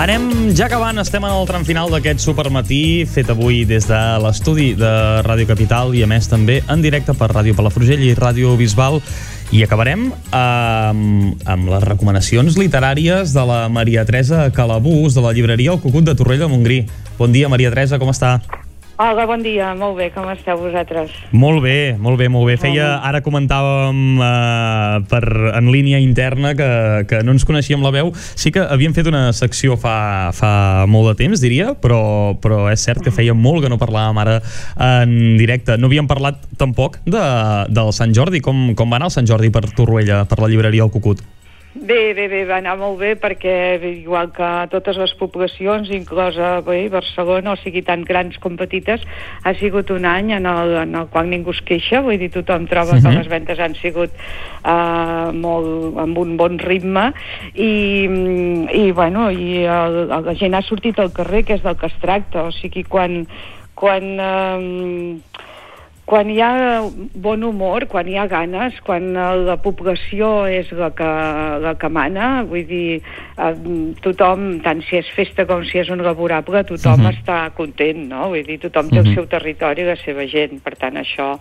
Anem ja acabant, estem en el tram final d'aquest supermatí, fet avui des de l'estudi de Ràdio Capital i a més també en directe per Ràdio Palafrugell i Ràdio Bisbal. I acabarem amb, amb les recomanacions literàries de la Maria Teresa Calabús, de la llibreria El Cucut de Torrella de Montgrí. Bon dia, Maria Teresa, com està? Hola, bon dia, molt bé, com esteu vosaltres? Molt bé, molt bé, molt bé. Feia, ara comentàvem uh, per, en línia interna que, que no ens coneixíem la veu. Sí que havíem fet una secció fa, fa molt de temps, diria, però, però és cert que feia molt que no parlàvem ara en directe. No havíem parlat tampoc de, del Sant Jordi. Com, com va anar el Sant Jordi per Torroella, per la llibreria El Cucut? Bé, bé, bé, va anar molt bé perquè igual que totes les poblacions, inclosa bé, Barcelona, o sigui tant grans com petites, ha sigut un any en el, en el qual ningú es queixa, vull dir, tothom troba que Mhm. les ventes han sigut uh, molt, amb un bon ritme i, i bueno, i el, el, la gent ha sortit al carrer, que és del que es tracta, o sigui, quan, quan, um, quan hi ha bon humor, quan hi ha ganes, quan la població és la que, la que mana, vull dir, tothom, tant si és festa com si és un laborable, tothom Mhm. està content, no? Vull dir, tothom té el Mhm. seu territori i la seva gent, per tant, això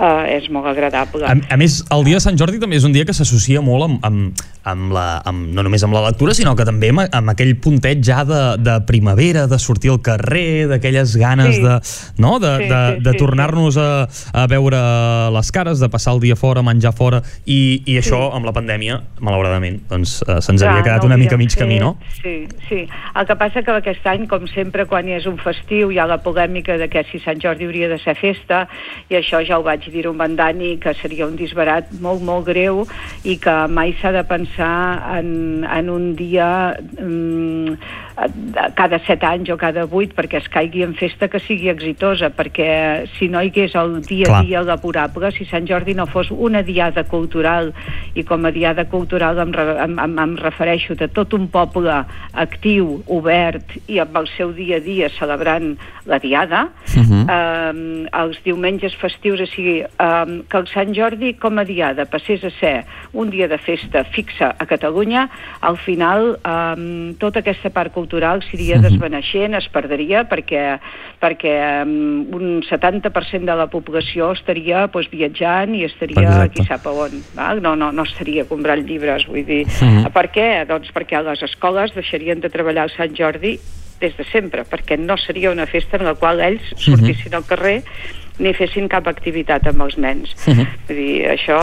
eh, és molt agradable. A, a més, el dia de Sant Jordi també és un dia que s'associa molt amb, amb, amb la, amb, no només amb la lectura, sinó que també amb, amb aquell puntet ja de, de primavera, de sortir al carrer, d'aquelles ganes Sí. de, no? de, Sí, de, sí, de sí, tornar-nos a, a veure les cares, de passar el dia fora, menjar fora, i, i això, amb la pandèmia, malauradament, doncs eh, se'ns havia quedat no una mica mig fet, camí, no? Sí, sí. El que passa que aquest any, com sempre, quan hi és un festiu, hi ha la polèmica de que si Sant Jordi hauria de ser festa, i això ja ho vaig dir un bandani, que seria un disbarat molt, molt greu, i que mai s'ha de pensar en, en un dia mm, cada set anys o cada vuit perquè es caigui en festa que sigui exitosa, perquè si no hi hagués el dia a Clar. dia laborable, si Sant Jordi no fos una diada cultural, i com a diada cultural em, em, em, em refereixo de tot un poble actiu, obert i amb el seu dia a dia celebrant la diada, Mhm. eh, els diumenges festius, o sigui, eh, que el Sant Jordi com a diada passés a ser un dia de festa fixa a Catalunya, al final eh, tota aquesta part cultural s'iria Mhm. desvaneixent, es perdria perquè, perquè um, un 70% de la població estaria pues, viatjant i estaria Exacte. qui sap a on, val? No, no, no estaria comprant llibres, vull dir, Mhm. per què? Doncs perquè les escoles deixarien de treballar el Sant Jordi des de sempre, perquè no seria una festa en la qual ells sortissin al carrer ni fessin cap activitat amb els nens. Mhm. Vull dir, això...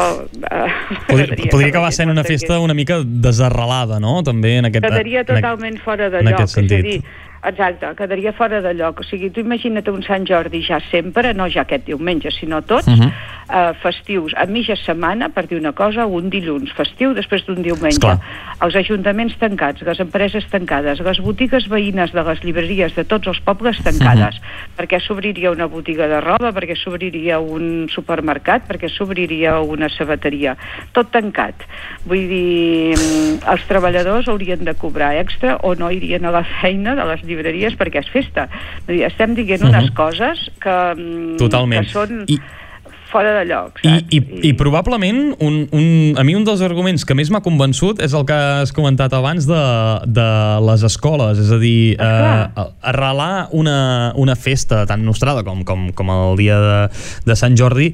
Eh, Podria, podria acabar sent una festa una mica desarrelada, no? També en aquest... quedaria en, totalment fora de en lloc. És a dir, exacte, quedaria fora de lloc. O sigui, tu imagina't un Sant Jordi ja sempre, no ja aquest diumenge, sinó tots, Mhm. eh, festius a mitja setmana, per dir una cosa, un dilluns festiu després d'un diumenge. Esclar. Els ajuntaments tancats, les empreses tancades, les botigues veïnes de les llibreries de tots els pobles tancades, perquè s'obriria una botiga de roba, perquè s'obriria un supermercat, perquè s'obriria una sabateria. Tot tancat. Vull dir, mm, els treballadors haurien de cobrar extra o no irien a la feina de les llibreries perquè és festa. Vull dir, estem dient unes Mhm. coses que, mm, Totalment. que són I- fora de lloc. I, i, I probablement un, un, a mi un dels arguments que més m'ha convençut és el que has comentat abans de, de les escoles, és a dir, eh, arrelar una, una festa tan nostrada com, com, com el dia de, de Sant Jordi,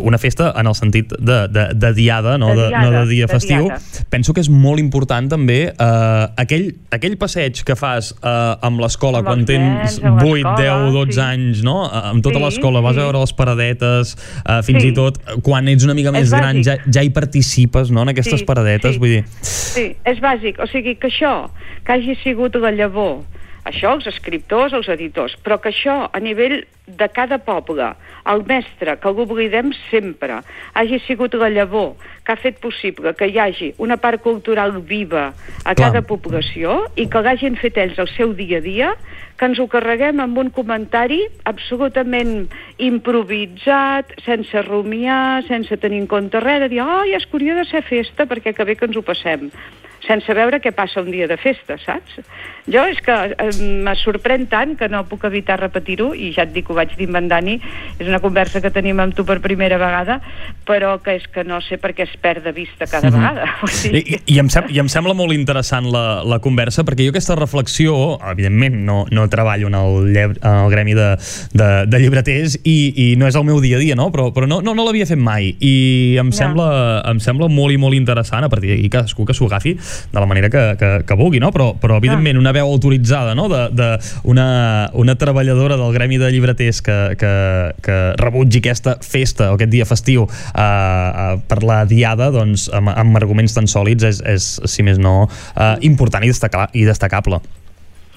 una festa en el sentit de, de, de diada, no De diada, no de dia de festiu, diada. penso que és molt important també eh, aquell, aquell passeig que fas eh, amb l'escola quan tens nens, amb 8, l'escola, 10, 12 sí. anys, no? Eh, Amb tota Sí, l'escola, vas a sí. veure les paradetes, eh, fins Sí. i tot eh, quan ets una mica És més gran bàsic. ja, ja hi participes, no?, en aquestes Sí, paradetes, sí. vull dir... Sí, és bàsic. O sigui, que això, que hagi sigut la llavor, això els escriptors, els editors, però que això a nivell de cada poble, el mestre, que l'oblidem sempre, hagi sigut la llavor que ha fet possible que hi hagi una part cultural viva a Clar. cada població i que l'hagin fet ells el seu dia a dia, que ens ho carreguem amb un comentari absolutament improvisat, sense rumiar, sense tenir en compte res, de dir, oh, ja es hauria de ser festa perquè que bé que ens ho passem sense veure què passa un dia de festa, saps? Jo és que eh, me sorprèn tant que no puc evitar repetir-ho, i ja et dic, ho vaig dir amb en Dani, és una conversa que tenim amb tu per primera vegada, però que és que no sé per què es perd de vista cada Mhm. vegada. O sigui, I, i, em sem I em sembla molt interessant la, la conversa, perquè jo aquesta reflexió, evidentment, no, no treballo en el, lleb, en el gremi de, de, de llibreters i, i no és el meu dia a dia, no? però, però no, no, no l'havia fet mai i em, No. sembla, em sembla molt i molt interessant a partir d'aquí cadascú que s'ho agafi de la manera que, que, que vulgui, no? però, però evidentment una veu autoritzada no? de, de una, una treballadora del gremi de llibreters que, que, que rebutgi aquesta festa o aquest dia festiu eh, eh, per la diada doncs, amb, amb arguments tan sòlids és, és si més no, eh, important i, destaca, i destacable.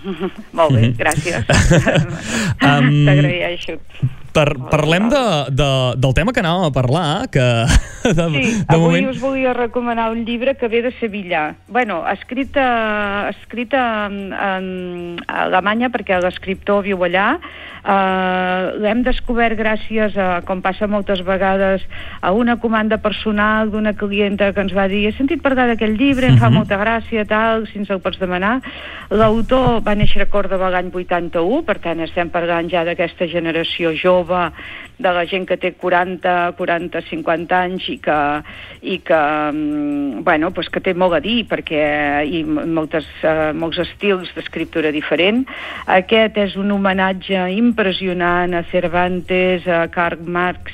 Molt bé, Mhm. gràcies. Um, T'agraeixo. Per, parlem de, de, del tema que anàvem a parlar, que de, Sí, de avui moment... us volia recomanar un llibre que ve de Sevilla. bueno, escrit, a, escrit a, a, a Alemanya perquè l'escriptor viu allà. Uh, L'hem descobert gràcies a, com passa moltes vegades, a una comanda personal d'una clienta que ens va dir he sentit parlar d'aquell llibre, em fa Mhm. molta gràcia, tal, si ens el pots demanar. L'autor va néixer a Còrdoba l'any 81, per tant estem parlant ja d'aquesta generació jove de la gent que té 40, 40, 50 anys i que, i que, mm, bueno, pues que té molt a dir perquè i m- moltes, uh, molts estils d'escriptura diferent. Aquest és un homenatge impressionant a Cervantes, a Karl Marx,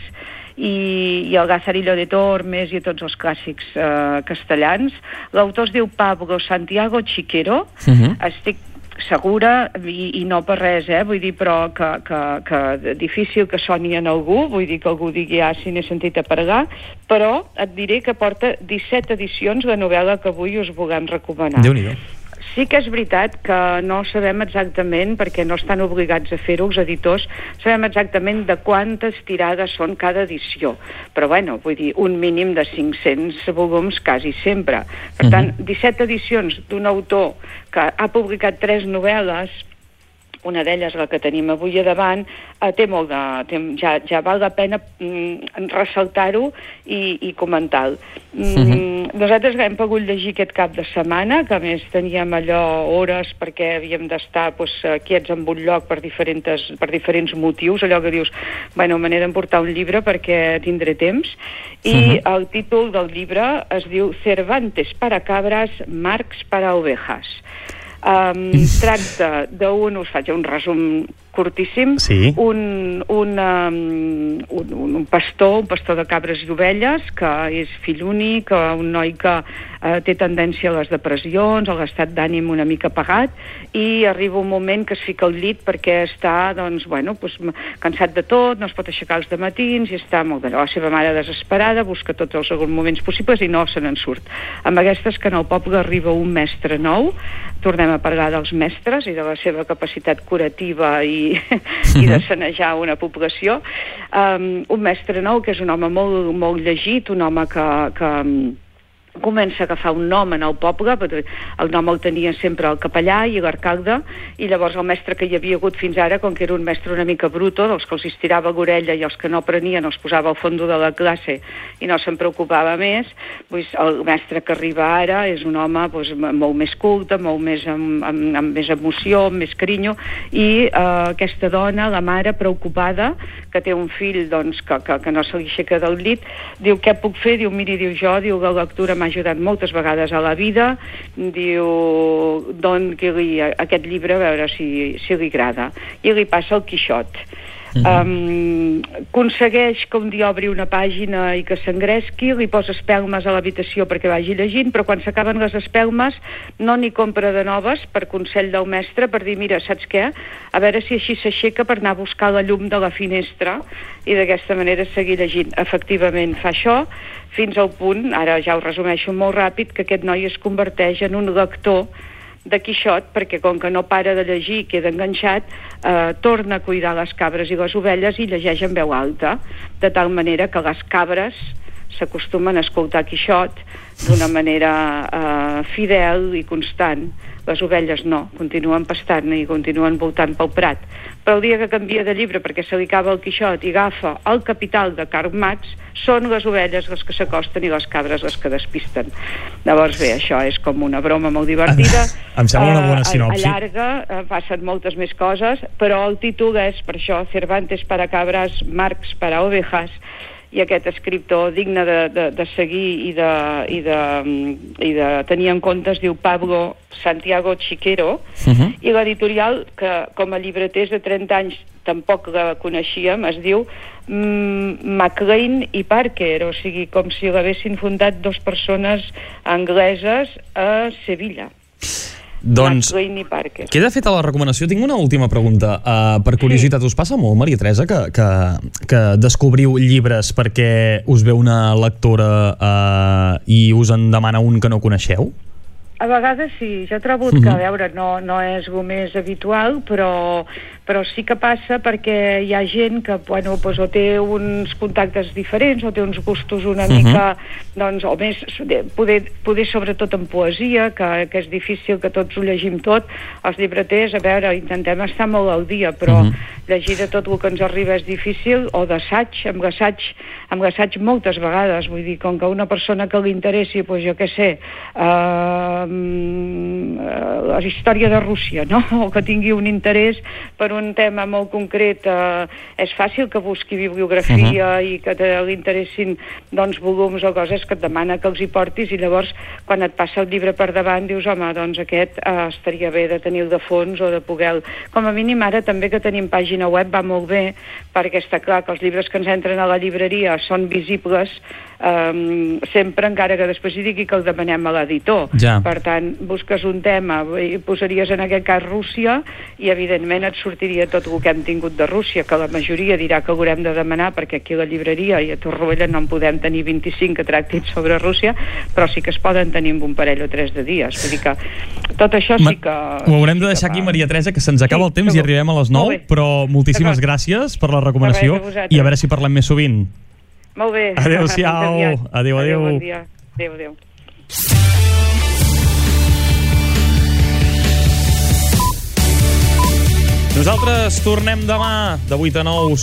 i, i el Gazarillo de Tormes i tots els clàssics eh, castellans. L'autor es diu Pablo Santiago Chiquero, Uh -huh. estic segura i, i no per res, eh? vull dir però que, que, que difícil que soni en algú, vull dir que algú digui ah, si n'he sentit a parlar, però et diré que porta 17 edicions la novel·la que avui us volem recomanar. Déu-n'hi-do. Sí que és veritat que no sabem exactament, perquè no estan obligats a fer-ho els editors, sabem exactament de quantes tirades són cada edició. Però, bueno, vull dir, un mínim de 500 volums quasi sempre. Per tant, 17 edicions d'un autor que ha publicat tres novel·les, una d'elles, la que tenim avui a davant, eh, té molt de... Té, ja, ja val la pena mm, ressaltar-ho i, i comentar-ho. Mm, Nosaltres hem pogut llegir aquest cap de setmana, que a més teníem allò hores perquè havíem d'estar doncs, quiets en un lloc per diferents, per diferents motius, allò que dius, bueno, me n'he d'emportar un llibre perquè tindré temps, i Mhm. el títol del llibre es diu Cervantes para cabras, Marx para ovejas. Um, tracta d'un, us faig un resum curtíssim, Sí. un, un, um, un, un, un pastor, un pastor de cabres i ovelles, que és fill únic, un noi que uh, té tendència a les depressions, a l'estat d'ànim una mica apagat, i arriba un moment que es fica al llit perquè està, doncs, bueno, doncs, m- cansat de tot, no es pot aixecar els matins i està molt d'allò. La seva mare desesperada busca tots els moments possibles i no se n'en surt. Amb aquestes que en el poble arriba un mestre nou, tornem a parlar dels mestres i de la seva capacitat curativa i, i de sanejar una població. Um, un mestre nou que és un home molt, molt llegit, un home que, que comença a agafar un nom en el poble, perquè el nom el tenia sempre el capellà i l'arcalde, i llavors el mestre que hi havia hagut fins ara, com que era un mestre una mica bruto, dels que els estirava l'orella i els que no prenien els posava al fons de la classe i no se'n preocupava més, doncs el mestre que arriba ara és un home doncs, molt més culte, molt més amb, amb, amb més emoció, amb més carinyo, i eh, aquesta dona, la mare, preocupada, que té un fill doncs, que, que, que no se li aixeca del llit, diu, què puc fer? Diu, miri, diu jo, diu, la lectura m'ha ajudat moltes vegades a la vida, diu, doni-li aquest llibre a veure si, si li agrada. I li passa el Quixot. Um, aconsegueix que un dia obri una pàgina i que s'engresqui, li posa espelmes a l'habitació perquè vagi llegint, però quan s'acaben les espelmes no n'hi compra de noves per consell del mestre per dir, mira, saps què? A veure si així s'aixeca per anar a buscar la llum de la finestra i d'aquesta manera seguir llegint. Efectivament fa això fins al punt, ara ja ho resumeixo molt ràpid, que aquest noi es converteix en un lector de Quixot, perquè com que no para de llegir i queda enganxat, eh, torna a cuidar les cabres i les ovelles i llegeix en veu alta, de tal manera que les cabres s'acostumen a escoltar Quixot d'una manera eh, fidel i constant. Les ovelles no, continuen pastant i continuen voltant pel prat. Però el dia que canvia de llibre perquè se li acaba el Quixot i agafa el capital de Karl Marx, són les ovelles les que s'acosten i les cabres les que despisten. Llavors, bé, això és com una broma molt divertida. Em sembla una bona Eh, sinopsi. Allarga, eh, passen moltes més coses, però el títol és per això Cervantes para cabras, Marx para ovejas, i aquest escriptor digne de, de, de seguir i de, i, de, i de tenir en compte es diu Pablo Santiago Chiquero, i l'editorial, que com a llibreters de 30 anys tampoc la coneixíem, es diu mm, MacLean i Parker, o sigui, com si l'haguessin fundat dos persones angleses a Sevilla. Doncs i Parker. Queda feta la recomanació. Tinc una última pregunta. Uh, per curiositat, us passa molt, Maria Teresa, que, que, que descobriu llibres perquè us ve una lectora uh, i us en demana un que no coneixeu? A vegades sí, jo trobo que, a veure, no, no és el més habitual, però, però sí que passa perquè hi ha gent que, bueno, doncs, o té uns contactes diferents, o té uns gustos una Mhm. mica, doncs, o més, poder, poder sobretot en poesia, que, que és difícil que tots ho llegim tot, els llibreters, a veure, intentem estar molt al dia, però Mhm. llegir de tot el que ens arriba és difícil, o d'assaig, amb l'assaig, amb l'assaig moltes vegades, vull dir, com que una persona que li interessi, doncs jo què sé, eh, la història de Rússia, no? o que tingui un interès per un tema molt concret eh, és fàcil que busqui bibliografia Mhm. i que li interessin doncs, volums o coses que et demana que els hi portis i llavors quan et passa el llibre per davant dius home, doncs aquest eh, estaria bé de tenir-lo de fons o de poder com a mínim ara també que tenim pàgina web va molt bé perquè està clar que els llibres que ens entren a la llibreria són visibles um, sempre encara que després hi digui que el demanem a l'editor. Ja. per tant busques un tema i posaries en aquest cas Rússia i evidentment et sortiria tot el que hem tingut de Rússia que la majoria dirà que haurem de demanar perquè aquí a la llibreria i a Torroella no en podem tenir 25 que tractin sobre Rússia però sí que es poden tenir amb un parell o tres de dies. Vull dir que tot això sí que Ho haurem de deixar aquí, Maria Teresa, que se'ns acaba el temps i arribem a les 9, però moltíssimes gràcies per la recomanació i a veure si parlem més sovint. Molt bé Adéu-siau. Adéu, adéu. bon dia. adéu, adéu. Nosaltres tornem demà de 8 a 9